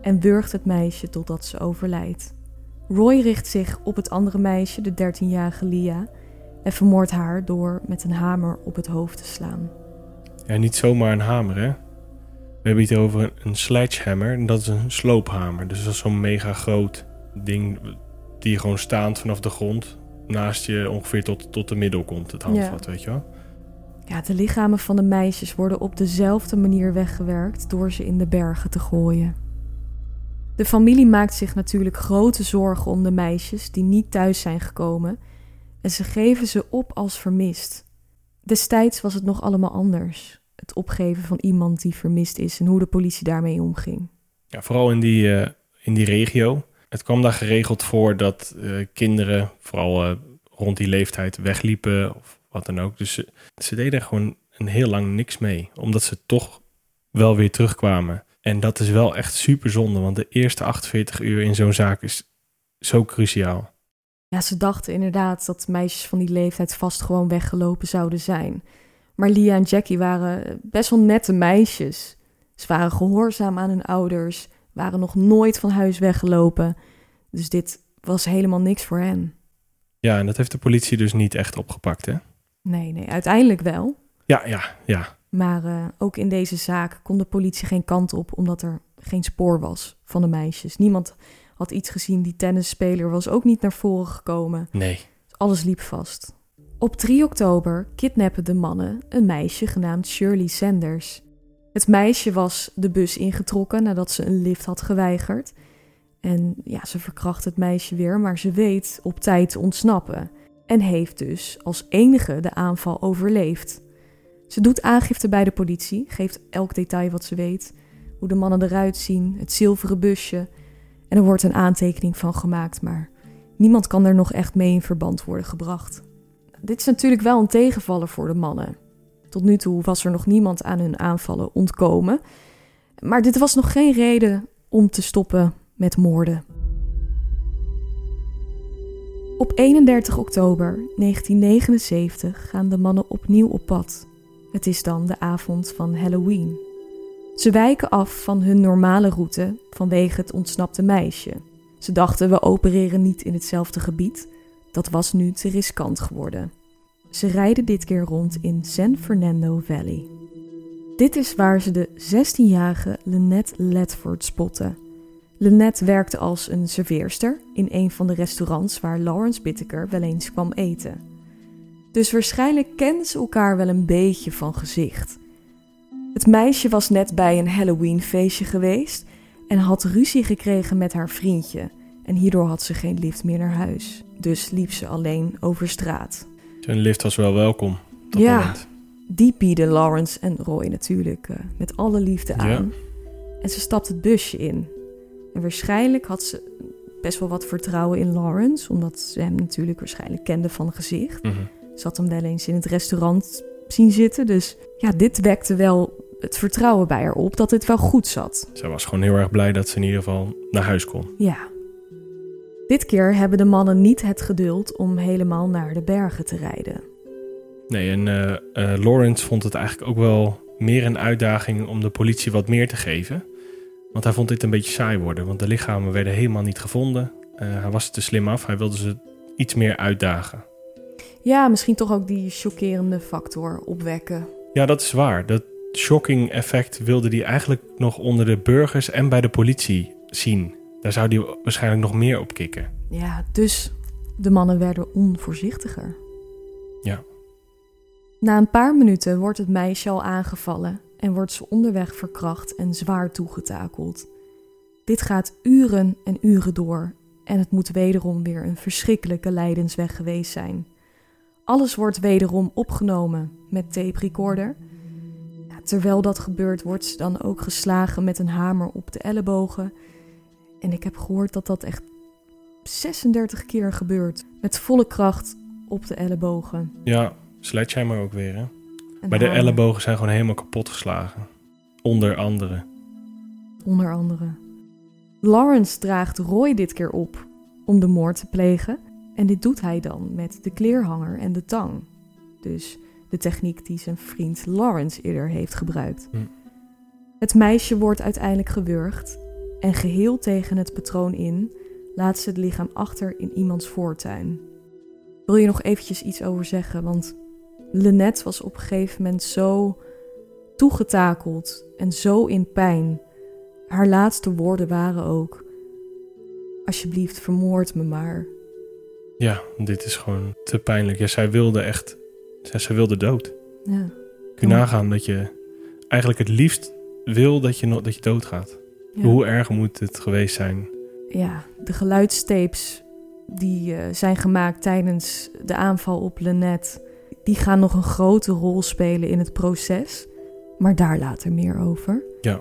[SPEAKER 1] en wurgt het meisje totdat ze overlijdt. Roy richt zich op het andere meisje, de 13-jarige Lia, en vermoordt haar door met een hamer op het hoofd te slaan.
[SPEAKER 2] Ja, niet zomaar een hamer, hè? We hebben het over een, sledgehammer en dat is een sloophamer. Dus dat is zo'n mega groot ding die je gewoon staand vanaf de grond naast je ongeveer tot, tot de middel komt, het handvat, weet je wel?
[SPEAKER 1] Ja, de lichamen van de meisjes worden op dezelfde manier weggewerkt door ze in de bergen te gooien. De familie maakt zich natuurlijk grote zorgen om de meisjes die niet thuis zijn gekomen en ze geven ze op als vermist. Destijds was het nog allemaal anders. Het opgeven van iemand die vermist is en hoe de politie daarmee omging.
[SPEAKER 2] Ja, vooral in die, eh, in die regio. Het kwam daar geregeld voor dat eh, kinderen, vooral eh, rond die leeftijd, wegliepen of wat dan ook. Dus ze, ze deden er gewoon een heel lang niks mee, omdat ze toch wel weer terugkwamen. En dat is wel echt super zonde, want de eerste 48 uur in zo'n zaak is zo cruciaal.
[SPEAKER 1] Ja, ze dachten inderdaad dat meisjes van die leeftijd vast gewoon weggelopen zouden zijn. Maar Lia en Jackie waren best wel nette meisjes. Ze waren gehoorzaam aan hun ouders, waren nog nooit van huis weggelopen. Dus dit was helemaal niks voor hen.
[SPEAKER 2] Ja, en dat heeft de politie dus niet echt opgepakt, hè?
[SPEAKER 1] Nee, nee, uiteindelijk wel.
[SPEAKER 2] Ja, ja, ja.
[SPEAKER 1] Maar eh, ook in deze zaak kon de politie geen kant op, omdat er geen spoor was van de meisjes. Niemand had iets gezien. Die tennisspeler was ook niet naar voren gekomen.
[SPEAKER 2] Nee.
[SPEAKER 1] Alles liep vast. Op 3 oktober kidnappen de mannen een meisje genaamd Shirley Sanders. Het meisje was de bus ingetrokken nadat ze een lift had geweigerd. En ja, ze verkracht het meisje weer, maar ze weet op tijd te ontsnappen. En heeft dus als enige de aanval overleefd. Ze doet aangifte bij de politie, geeft elk detail wat ze weet. Hoe de mannen eruit zien, het zilveren busje. En er wordt een aantekening van gemaakt, maar Niemand kan er nog echt mee in verband worden gebracht. Dit is natuurlijk wel een tegenvaller voor de mannen. Tot nu toe was er nog niemand aan hun aanvallen ontkomen. Maar dit was nog geen reden om te stoppen met moorden. Op 31 oktober 1979 gaan de mannen opnieuw op pad. Het is dan de avond van Halloween. Ze wijken af van hun normale route vanwege het ontsnapte meisje. Ze dachten we opereren niet in hetzelfde gebied. Dat was nu te riskant geworden. Ze rijden dit keer rond in San Fernando Valley. Dit is waar ze de 16-jarige Lynette Ledford spotten. Lynette werkte als een serveerster in een van de restaurants waar Lawrence Bittaker wel eens kwam eten. Dus waarschijnlijk kenden ze elkaar wel een beetje van gezicht. Het meisje was net bij een Halloween-feestje geweest en had ruzie gekregen met haar vriendje. En hierdoor had ze geen lift meer naar huis. Dus liep ze alleen over straat.
[SPEAKER 2] Zijn lift was wel welkom.
[SPEAKER 1] ja, moment. die bieden Lawrence en Roy natuurlijk uh, met alle liefde aan. Ja. En ze stapt het busje in. En waarschijnlijk had ze best wel wat vertrouwen in Lawrence, omdat ze hem natuurlijk waarschijnlijk kende van gezicht. Mm Ze had hem wel eens in het restaurant zien zitten. Dus ja, dit wekte wel het vertrouwen bij haar op dat het wel goed zat.
[SPEAKER 2] Ze was gewoon heel erg blij dat ze in ieder geval naar huis kon.
[SPEAKER 1] Ja. Dit keer hebben de mannen niet het geduld om helemaal naar de bergen te rijden.
[SPEAKER 2] Nee, en uh, uh, Lawrence vond het eigenlijk ook wel meer een uitdaging om de politie wat meer te geven. Want hij vond dit een beetje saai worden, want de lichamen werden helemaal niet gevonden. Uh, hij was te slim af, hij wilde ze iets meer uitdagen.
[SPEAKER 1] Ja, misschien toch ook die chockerende factor opwekken.
[SPEAKER 2] Ja, dat is waar. Dat shocking effect wilde hij eigenlijk nog onder de burgers en bij de politie zien. Daar zou hij waarschijnlijk nog meer op kicken.
[SPEAKER 1] Ja, dus de mannen werden onvoorzichtiger.
[SPEAKER 2] Ja.
[SPEAKER 1] Na een paar minuten wordt het meisje al aangevallen en wordt ze onderweg verkracht en zwaar toegetakeld. Dit gaat uren en uren door en het moet wederom weer een verschrikkelijke lijdensweg geweest zijn. Alles wordt wederom opgenomen met tape recorder. Ja, terwijl dat gebeurt, wordt ze dan ook geslagen met een hamer op de ellebogen. En ik heb gehoord dat dat echt 36 keer gebeurt. Met volle kracht op de ellebogen.
[SPEAKER 2] Ja, sledgehammer ook weer, hè? Maar de ellebogen zijn gewoon helemaal kapot geslagen. Onder andere.
[SPEAKER 1] Onder andere. Lawrence draagt Roy dit keer op om de moord te plegen. En dit doet hij dan met de kleerhanger en de tang. Dus de techniek die zijn vriend Lawrence eerder heeft gebruikt. Hm. Het meisje wordt uiteindelijk gewurgd en geheel tegen het patroon in laat ze het lichaam achter in iemands voortuin. Wil je nog eventjes iets over zeggen? Want Lynette was op een gegeven moment zo toegetakeld en zo in pijn. Haar laatste woorden waren ook: Alsjeblieft, vermoord me maar.
[SPEAKER 2] Ja, dit is gewoon te pijnlijk. Ja, zij wilde echt, zij, wilde dood.
[SPEAKER 1] Ja.
[SPEAKER 2] Kun je nagaan dat je eigenlijk het liefst wil dat je, dat je doodgaat. Hoe erg moet het geweest zijn?
[SPEAKER 1] Ja, de geluidstapes die uh, zijn gemaakt tijdens de aanval op Lynette die gaan nog een grote rol spelen in het proces. Maar daar later meer over.
[SPEAKER 2] Ja.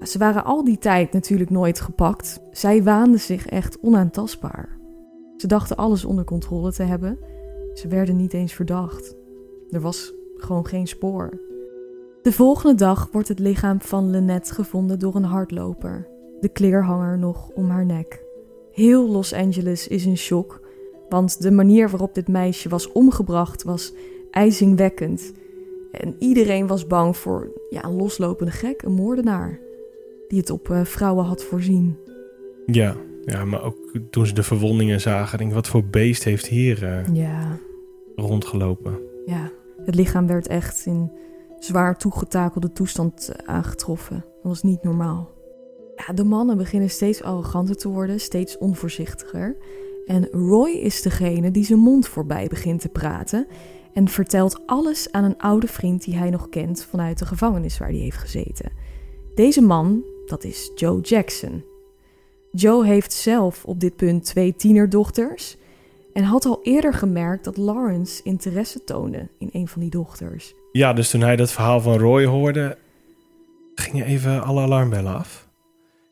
[SPEAKER 1] Ze waren al die tijd natuurlijk nooit gepakt. Zij waanden zich echt onaantastbaar. Ze dachten alles onder controle te hebben. Ze werden niet eens verdacht. Er was gewoon geen spoor. De volgende dag wordt het lichaam van Lynette gevonden door een hardloper. De kleerhanger nog om haar nek. Heel Los Angeles is in shock want de manier waarop dit meisje was omgebracht was ijzingwekkend. En iedereen was bang voor ja, een loslopende gek, een moordenaar. Die het op uh, vrouwen had voorzien.
[SPEAKER 2] Ja, ja, maar ook toen ze de verwondingen zagen, denk ik, wat voor beest heeft hier uh,
[SPEAKER 1] ja.
[SPEAKER 2] rondgelopen.
[SPEAKER 1] Ja, het lichaam werd echt in zwaar toegetakelde toestand uh, aangetroffen. Dat was niet normaal. Ja, de mannen beginnen steeds arroganter te worden, steeds onvoorzichtiger. En Roy is degene die zijn mond voorbij begint te praten en vertelt alles aan een oude vriend die hij nog kent vanuit de gevangenis waar hij heeft gezeten. Deze man, dat is Joe Jackson. Joe heeft zelf op dit punt twee tienerdochters en had al eerder gemerkt dat Lawrence interesse toonde in een van die dochters.
[SPEAKER 2] Ja, dus toen hij dat verhaal van Roy hoorde, gingen even alle alarmbellen af.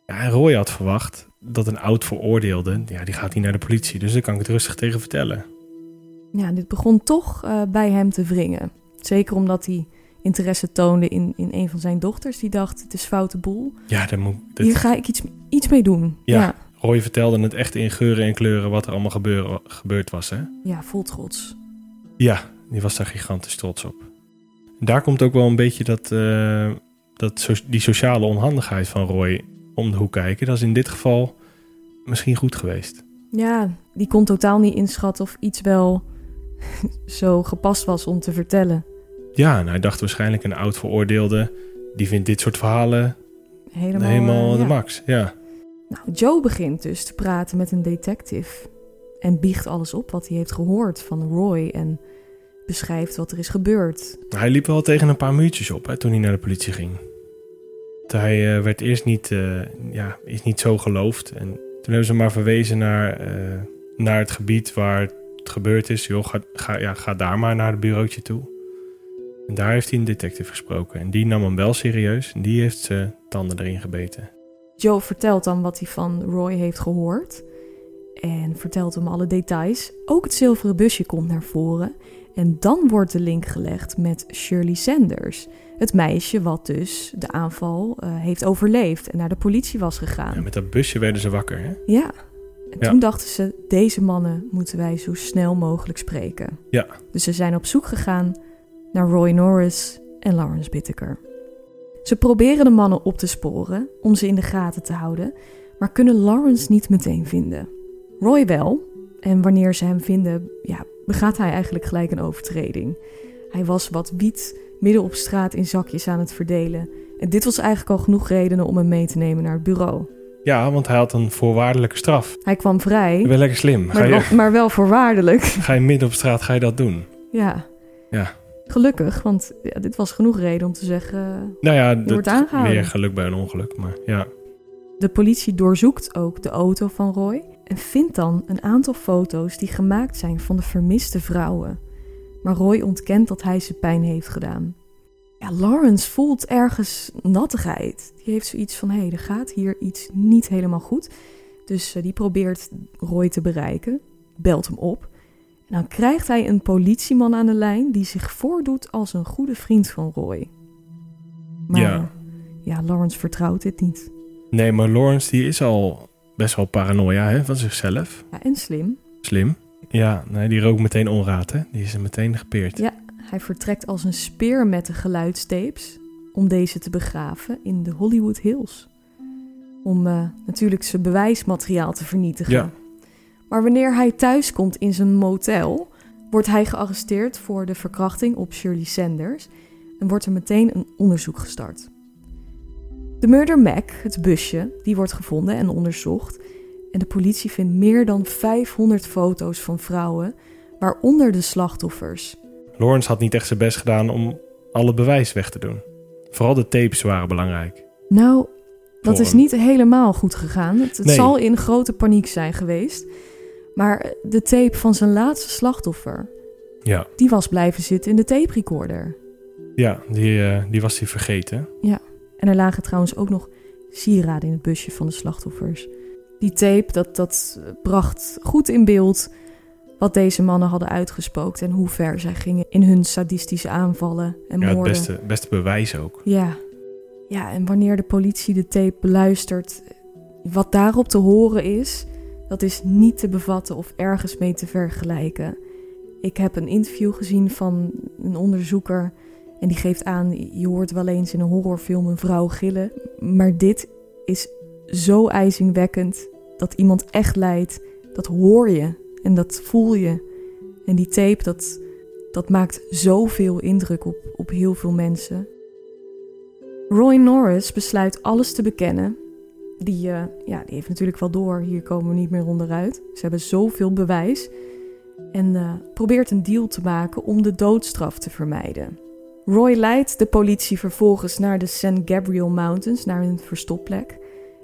[SPEAKER 2] Ja, en Roy had verwacht dat een oud veroordeelde, ja, die gaat niet naar de politie. Dus daar kan ik het rustig tegen vertellen.
[SPEAKER 1] Ja, dit begon toch uh, bij hem te wringen. Zeker omdat hij interesse toonde in, in een van zijn dochters. Die dacht, het is foute boel.
[SPEAKER 2] Ja, daar moet,
[SPEAKER 1] dit... Hier ga ik iets, iets mee doen.
[SPEAKER 2] Ja, ja, Roy vertelde het echt in geuren en kleuren wat er allemaal gebeur, gebeurd was. Hè?
[SPEAKER 1] Ja, vol trots.
[SPEAKER 2] Ja, die was daar gigantisch trots op. Daar komt ook wel een beetje dat, uh, dat die sociale onhandigheid van Roy om de hoek kijken. Dat is in dit geval misschien goed geweest.
[SPEAKER 1] Ja, die kon totaal niet inschatten of iets wel zo gepast was om te vertellen.
[SPEAKER 2] Ja, en hij dacht waarschijnlijk een oud veroordeelde... die vindt dit soort verhalen helemaal, helemaal de max. Ja.
[SPEAKER 1] Nou, Joe begint dus te praten met een detective... en biecht alles op wat hij heeft gehoord van Roy... en beschrijft wat er is gebeurd.
[SPEAKER 2] Hij liep wel tegen een paar muurtjes op hè, toen hij naar de politie ging. Hij uh, werd eerst niet, uh, ja, is niet zo geloofd. En toen hebben ze maar verwezen naar, uh, naar het gebied waar het gebeurd is. Joh, ga, ga, ja, ga daar maar naar het bureautje toe. En daar heeft hij een detective gesproken. En die nam hem wel serieus. En die heeft zijn tanden erin gebeten.
[SPEAKER 1] Joe vertelt dan wat hij van Roy heeft gehoord. En vertelt hem alle details. Ook het zilveren busje komt naar voren. En dan wordt de link gelegd met Shirley Sanders. Het meisje wat dus de aanval uh, heeft overleefd en naar de politie was gegaan.
[SPEAKER 2] Ja, met dat busje werden ze wakker, hè?
[SPEAKER 1] Ja. En toen dachten ze, deze mannen moeten wij zo snel mogelijk spreken.
[SPEAKER 2] Ja.
[SPEAKER 1] Dus ze zijn op zoek gegaan naar Roy Norris en Lawrence Bittaker. Ze proberen de mannen op te sporen om ze in de gaten te houden, maar kunnen Lawrence niet meteen vinden. Roy wel, en wanneer ze hem vinden, ja, begaat hij eigenlijk gelijk een overtreding. Hij was wat wiet midden op straat in zakjes aan het verdelen. En dit was eigenlijk al genoeg redenen om hem mee te nemen naar het bureau.
[SPEAKER 2] Ja, want hij had een voorwaardelijke straf.
[SPEAKER 1] Hij kwam vrij.
[SPEAKER 2] Wel lekker slim.
[SPEAKER 1] Maar, wel, maar wel voorwaardelijk.
[SPEAKER 2] Ga je midden op straat, ga je dat doen?
[SPEAKER 1] Ja.
[SPEAKER 2] Ja.
[SPEAKER 1] Gelukkig, want ja, dit was genoeg reden om te zeggen.
[SPEAKER 2] Nou ja,
[SPEAKER 1] dat wordt aangehouden.
[SPEAKER 2] Meer geluk bij een ongeluk, maar ja.
[SPEAKER 1] De politie doorzoekt ook de auto van Roy en vindt dan een aantal foto's die gemaakt zijn van de vermiste vrouwen. Maar Roy ontkent dat hij ze pijn heeft gedaan. Ja, Lawrence voelt ergens nattigheid. Die heeft zoiets van: hé, hey, er gaat hier iets niet helemaal goed. Dus uh, die probeert Roy te bereiken, belt hem op. En dan krijgt hij een politieman aan de lijn die zich voordoet als een goede vriend van Roy. Maar ja, ja Lawrence vertrouwt dit niet.
[SPEAKER 2] Nee, maar Lawrence die is al best wel paranoia hè, van zichzelf.
[SPEAKER 1] Ja, en slim.
[SPEAKER 2] Slim. Ja, nee, die rookt meteen onraad, hè? Die is er meteen gepeerd.
[SPEAKER 1] Ja, hij vertrekt als een speer met de geluidstapes om deze te begraven in de Hollywood Hills. Om uh, natuurlijk zijn bewijsmateriaal te vernietigen.
[SPEAKER 2] Ja.
[SPEAKER 1] Maar wanneer hij thuis komt in zijn motel, wordt hij gearresteerd voor de verkrachting op Shirley Sanders en wordt er meteen een onderzoek gestart. De Murder Mac, het busje, die wordt gevonden en onderzocht. En de politie vindt meer dan 500 foto's van vrouwen, waaronder de slachtoffers.
[SPEAKER 2] Lawrence had niet echt zijn best gedaan om alle bewijs weg te doen. Vooral de tapes waren belangrijk.
[SPEAKER 1] Nou, dat is niet helemaal goed gegaan. Het, zal in grote paniek zijn geweest. Maar de tape van zijn laatste slachtoffer,
[SPEAKER 2] ja.
[SPEAKER 1] die was blijven zitten in de tape recorder.
[SPEAKER 2] Ja, die, uh, die was hij vergeten.
[SPEAKER 1] Ja. En er lagen trouwens ook nog sieraden in het busje van de slachtoffers. Die tape, dat, dat bracht goed in beeld wat deze mannen hadden uitgespookt en hoe ver zij gingen in hun sadistische aanvallen en
[SPEAKER 2] ja,
[SPEAKER 1] moorden.
[SPEAKER 2] het beste, beste bewijs ook.
[SPEAKER 1] Ja. ja, en wanneer de politie de tape beluistert, wat daarop te horen is, dat is niet te bevatten of ergens mee te vergelijken. Ik heb een interview gezien van een onderzoeker en die geeft aan, je hoort wel eens in een horrorfilm een vrouw gillen. Maar dit is zo ijzingwekkend dat iemand echt lijdt. Dat hoor je en dat voel je. En die tape, dat, dat maakt zoveel indruk op, op heel veel mensen. Roy Norris besluit alles te bekennen. Die, uh, ja, die heeft natuurlijk wel door, hier komen we niet meer onderuit. Ze hebben zoveel bewijs. En uh, probeert een deal te maken om de doodstraf te vermijden. Roy leidt de politie vervolgens naar de St. Gabriel Mountains, naar een verstopplek,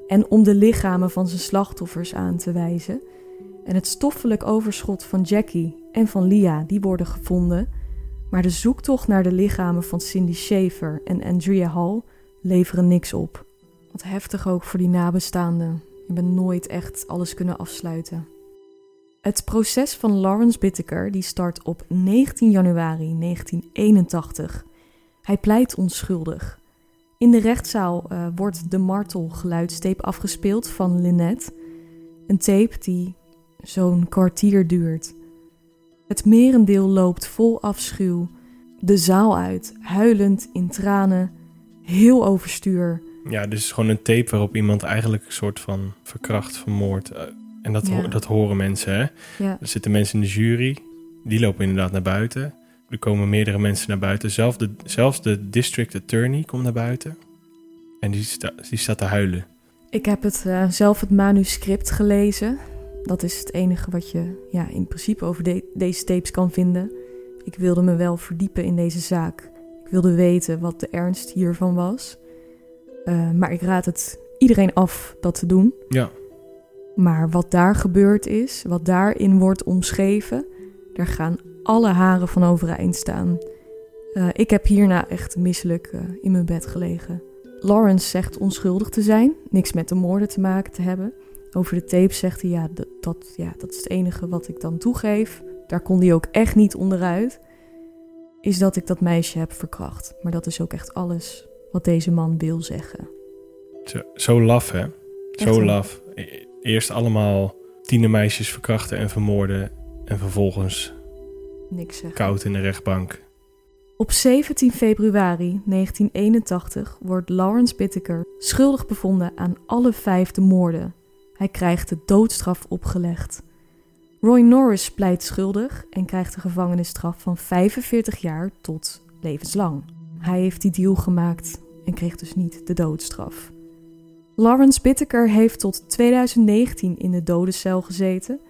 [SPEAKER 1] en om de lichamen van zijn slachtoffers aan te wijzen. En het stoffelijk overschot van Jackie en van Lia, die worden gevonden, maar de zoektocht naar de lichamen van Cindy Schaefer en Andrea Hall leveren niks op. Wat heftig ook voor die nabestaanden. hebben nooit echt alles kunnen afsluiten. Het proces van Lawrence Bittaker die start op 19 januari 1981. Hij pleit onschuldig. In de rechtszaal uh, wordt de martelgeluidstape afgespeeld van Lynette. Een tape die zo'n kwartier duurt. Het merendeel loopt vol afschuw de zaal uit, huilend in tranen, heel overstuur.
[SPEAKER 2] Ja, dus is gewoon een tape waarop iemand eigenlijk een soort van verkracht, vermoord. Uh, en dat,
[SPEAKER 1] Ja.
[SPEAKER 2] dat horen mensen, hè?
[SPEAKER 1] Ja,
[SPEAKER 2] Er zitten mensen in de jury, die lopen inderdaad naar buiten. Er komen meerdere mensen naar buiten. Zelf de, zelfs de district attorney komt naar buiten. En die, sta, die staat te huilen.
[SPEAKER 1] ik heb het, eh, zelf het manuscript gelezen. Dat is het enige wat je ja, in principe over de- deze tapes kan vinden. Ik wilde me wel verdiepen in deze zaak. Ik wilde weten wat de ernst hiervan was. Eh, maar ik raad het iedereen af dat te doen.
[SPEAKER 2] Ja,
[SPEAKER 1] Maar wat daar gebeurd is, wat daarin wordt omschreven, daar gaan alle haren van overeind staan. Eh, ik heb hierna echt misselijk eh, in mijn bed gelegen. Lawrence zegt onschuldig te zijn, niks met de moorden te maken te hebben. Over de tape zegt hij, ja dat, dat, ja, dat is het enige wat ik dan toegeef. Daar kon hij ook echt niet onderuit. Is dat ik dat meisje heb verkracht. Maar dat is ook echt alles wat deze man wil zeggen.
[SPEAKER 2] zo, zo laf, hè? Zo
[SPEAKER 1] Echt,
[SPEAKER 2] laf. E- Eerst allemaal tienermeisjes verkrachten en vermoorden. En vervolgens
[SPEAKER 1] Niks zeggen.
[SPEAKER 2] koud in de rechtbank.
[SPEAKER 1] Op 17 februari 1981 wordt Lawrence Bittaker schuldig bevonden aan alle vijf de moorden. Hij krijgt de doodstraf opgelegd. Roy Norris pleit schuldig en krijgt een gevangenisstraf van 45 jaar tot levenslang. Hij heeft die deal gemaakt en kreeg dus niet de doodstraf. Lawrence Bittaker heeft tot 2019 in de dodencel gezeten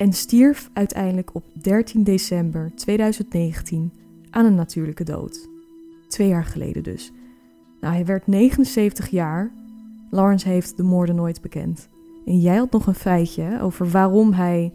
[SPEAKER 1] en stierf uiteindelijk op 13 december 2019 aan een natuurlijke dood. Twee jaar geleden dus. Nou, hij werd 79 jaar. Lawrence heeft de moorden nooit bekend. En jij had nog een feitje over waarom hij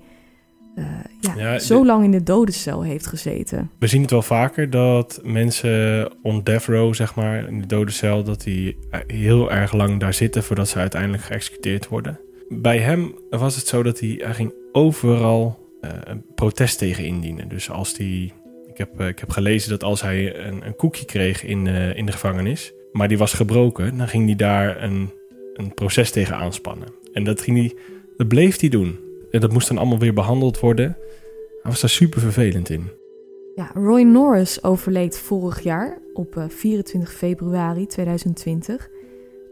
[SPEAKER 1] eh, ja,
[SPEAKER 2] Ja,
[SPEAKER 1] zo
[SPEAKER 2] de-
[SPEAKER 1] lang in de dodencel heeft gezeten.
[SPEAKER 2] We zien het wel vaker dat mensen on death row, zeg maar, in de dode cel, dat die heel erg lang daar zitten voordat ze uiteindelijk geëxecuteerd worden. Bij hem was het zo dat hij, ging overal eh, een protest tegen indienen. Dus als hij, ik heb, eh, ik heb gelezen dat als hij een, een koekje kreeg in, eh, in de gevangenis, maar die was gebroken, dan ging hij daar een, een proces tegen aanspannen. En dat, ging hij, dat bleef hij doen. En dat moest dan allemaal weer behandeld worden. Hij was daar super vervelend in.
[SPEAKER 1] Ja, Roy Norris overleed vorig jaar op eh, 24 februari 2020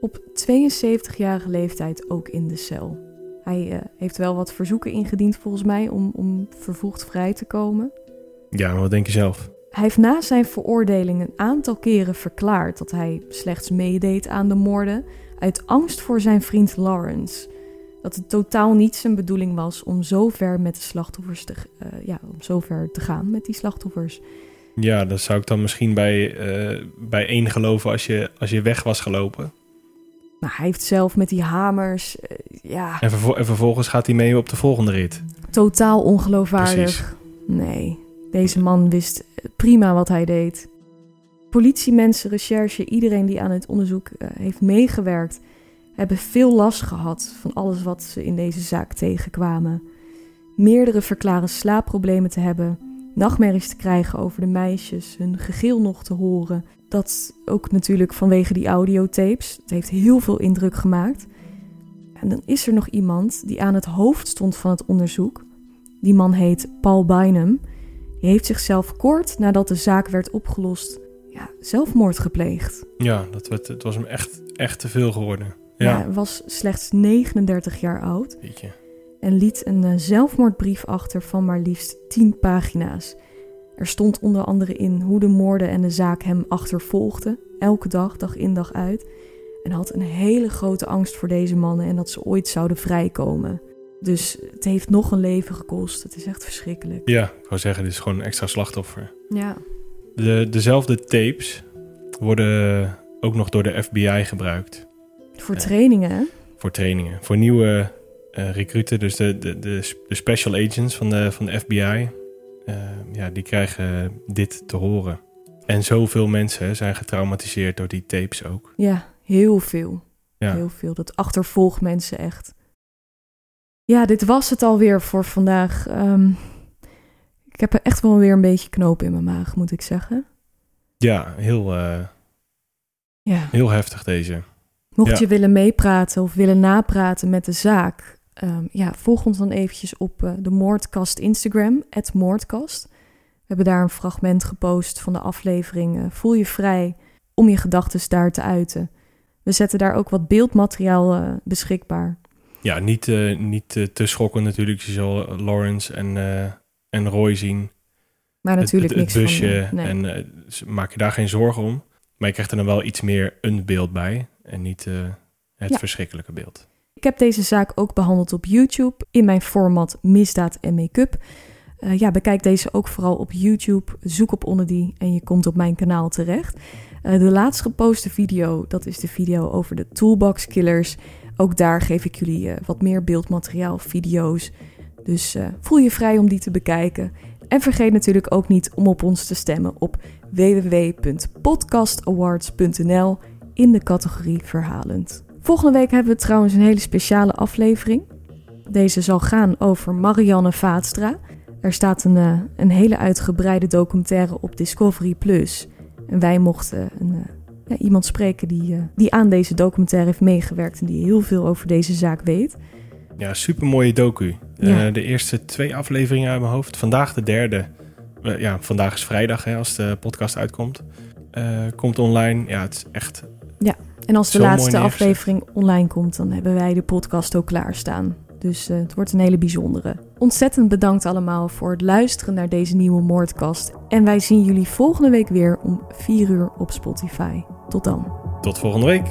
[SPEAKER 1] op 72-jarige leeftijd ook in de cel. Hij eh, heeft wel wat verzoeken ingediend volgens mij om, om vervoegd vrij te komen.
[SPEAKER 2] Ja, maar wat denk je zelf?
[SPEAKER 1] Hij heeft na zijn veroordeling een aantal keren verklaard dat hij slechts meedeed aan de moorden uit angst voor zijn vriend Lawrence. Dat het totaal niet zijn bedoeling was om zo ver met de slachtoffers te, eh, ja, om zo ver te gaan met die slachtoffers.
[SPEAKER 2] Ja, dat zou ik dan misschien bij, eh, bij één geloven als je, als je weg was gelopen.
[SPEAKER 1] Maar hij heeft zelf met die hamers, eh, ja,
[SPEAKER 2] En, vervol- en vervolgens gaat hij mee op de volgende rit.
[SPEAKER 1] totaal ongeloofwaardig.
[SPEAKER 2] Precies.
[SPEAKER 1] Nee, deze man wist prima wat hij deed. Politiemensen, recherche, iedereen die aan het onderzoek eh, heeft meegewerkt, hebben veel last gehad van alles wat ze in deze zaak tegenkwamen. Meerdere verklaren slaapproblemen te hebben, nachtmerries te krijgen over de meisjes, hun gegil nog te horen. Dat ook natuurlijk vanwege die audiotapes. Het heeft heel veel indruk gemaakt. En dan is er nog iemand die aan het hoofd stond van het onderzoek. Die man heet Paul Bynum. Die heeft zichzelf kort nadat de zaak werd opgelost ja, zelfmoord gepleegd.
[SPEAKER 2] Ja, dat, werd- het was hem echt, echt te veel geworden.
[SPEAKER 1] Ja. Was slechts 39 jaar oud
[SPEAKER 2] weet je.
[SPEAKER 1] En liet een eh, zelfmoordbrief achter van maar liefst 10 pagina's. Er stond onder andere in hoe de moorden en de zaak hem achtervolgden, elke dag, dag in dag uit. En had een hele grote angst voor deze mannen en dat ze ooit zouden vrijkomen. Dus het heeft nog een leven gekost. Het is echt verschrikkelijk.
[SPEAKER 2] Ja, ik wou zeggen, dit is gewoon een extra slachtoffer.
[SPEAKER 1] Ja.
[SPEAKER 2] De, dezelfde tapes worden ook nog door de FBI gebruikt
[SPEAKER 1] Voor trainingen, hè?
[SPEAKER 2] voor trainingen. Voor nieuwe recruten, dus de, de, de, de special agents van de, van de FBI, eh, ja, die krijgen dit te horen. En zoveel mensen zijn getraumatiseerd door die tapes ook.
[SPEAKER 1] Ja, heel veel.
[SPEAKER 2] Ja.
[SPEAKER 1] Heel veel. Dat achtervolgt mensen echt. Ja, dit was het alweer voor vandaag. Ehm, ik heb er echt wel weer een beetje knoop in mijn maag, moet ik zeggen.
[SPEAKER 2] Ja, heel, eh,
[SPEAKER 1] Ja.
[SPEAKER 2] heel heftig deze.
[SPEAKER 1] Mocht
[SPEAKER 2] Ja.
[SPEAKER 1] je willen meepraten of willen napraten met de zaak, ehm, ja, volg ons dan eventjes op eh, de Moordkast Instagram, Moordkast. We hebben daar een fragment gepost van de aflevering. Eh, voel je vrij om je gedachten daar te uiten. We zetten daar ook wat beeldmateriaal eh, beschikbaar.
[SPEAKER 2] Ja, niet, niet te schokken natuurlijk. Je zal Lawrence en, en Roy zien.
[SPEAKER 1] Maar natuurlijk
[SPEAKER 2] het, het,
[SPEAKER 1] niks
[SPEAKER 2] busje.
[SPEAKER 1] van... nee.
[SPEAKER 2] En maak je daar geen zorgen om. Maar je krijgt er dan wel iets meer een beeld bij. En niet het
[SPEAKER 1] Ja.
[SPEAKER 2] verschrikkelijke beeld.
[SPEAKER 1] Ik heb deze zaak ook behandeld op YouTube in mijn format Misdaad en Make-up. Eh, ja, bekijk deze ook vooral op YouTube. Zoek op Onnedy en je komt op mijn kanaal terecht. Eh, de laatst geposte video, dat is de video over de Toolbox Killers. Ook daar geef ik jullie eh, wat meer beeldmateriaal, video's. Dus voel je vrij om die te bekijken. En vergeet natuurlijk ook niet om op ons te stemmen op www.podcastawards.nl in de categorie verhalend. Volgende week hebben we trouwens een hele speciale aflevering. Deze zal gaan over Marianne Vaatstra. Er staat een, eh, een hele uitgebreide documentaire op Discovery Plus. En wij mochten een, eh, ja, iemand spreken die, eh, die aan deze documentaire heeft meegewerkt en die heel veel over deze zaak weet.
[SPEAKER 2] Ja, super mooie docu.
[SPEAKER 1] Ja.
[SPEAKER 2] De eerste twee afleveringen uit mijn hoofd. Vandaag de derde. Ja, vandaag is vrijdag hè, als de podcast uitkomt. Komt online. Ja, het is echt...
[SPEAKER 1] En als de
[SPEAKER 2] Zo
[SPEAKER 1] laatste aflevering online komt, dan hebben wij de podcast ook klaarstaan. Dus eh, het wordt een hele bijzondere. Ontzettend bedankt allemaal voor het luisteren naar deze nieuwe moordkast. En wij zien jullie volgende week weer om 4 uur op Spotify. Tot dan.
[SPEAKER 2] Tot volgende week.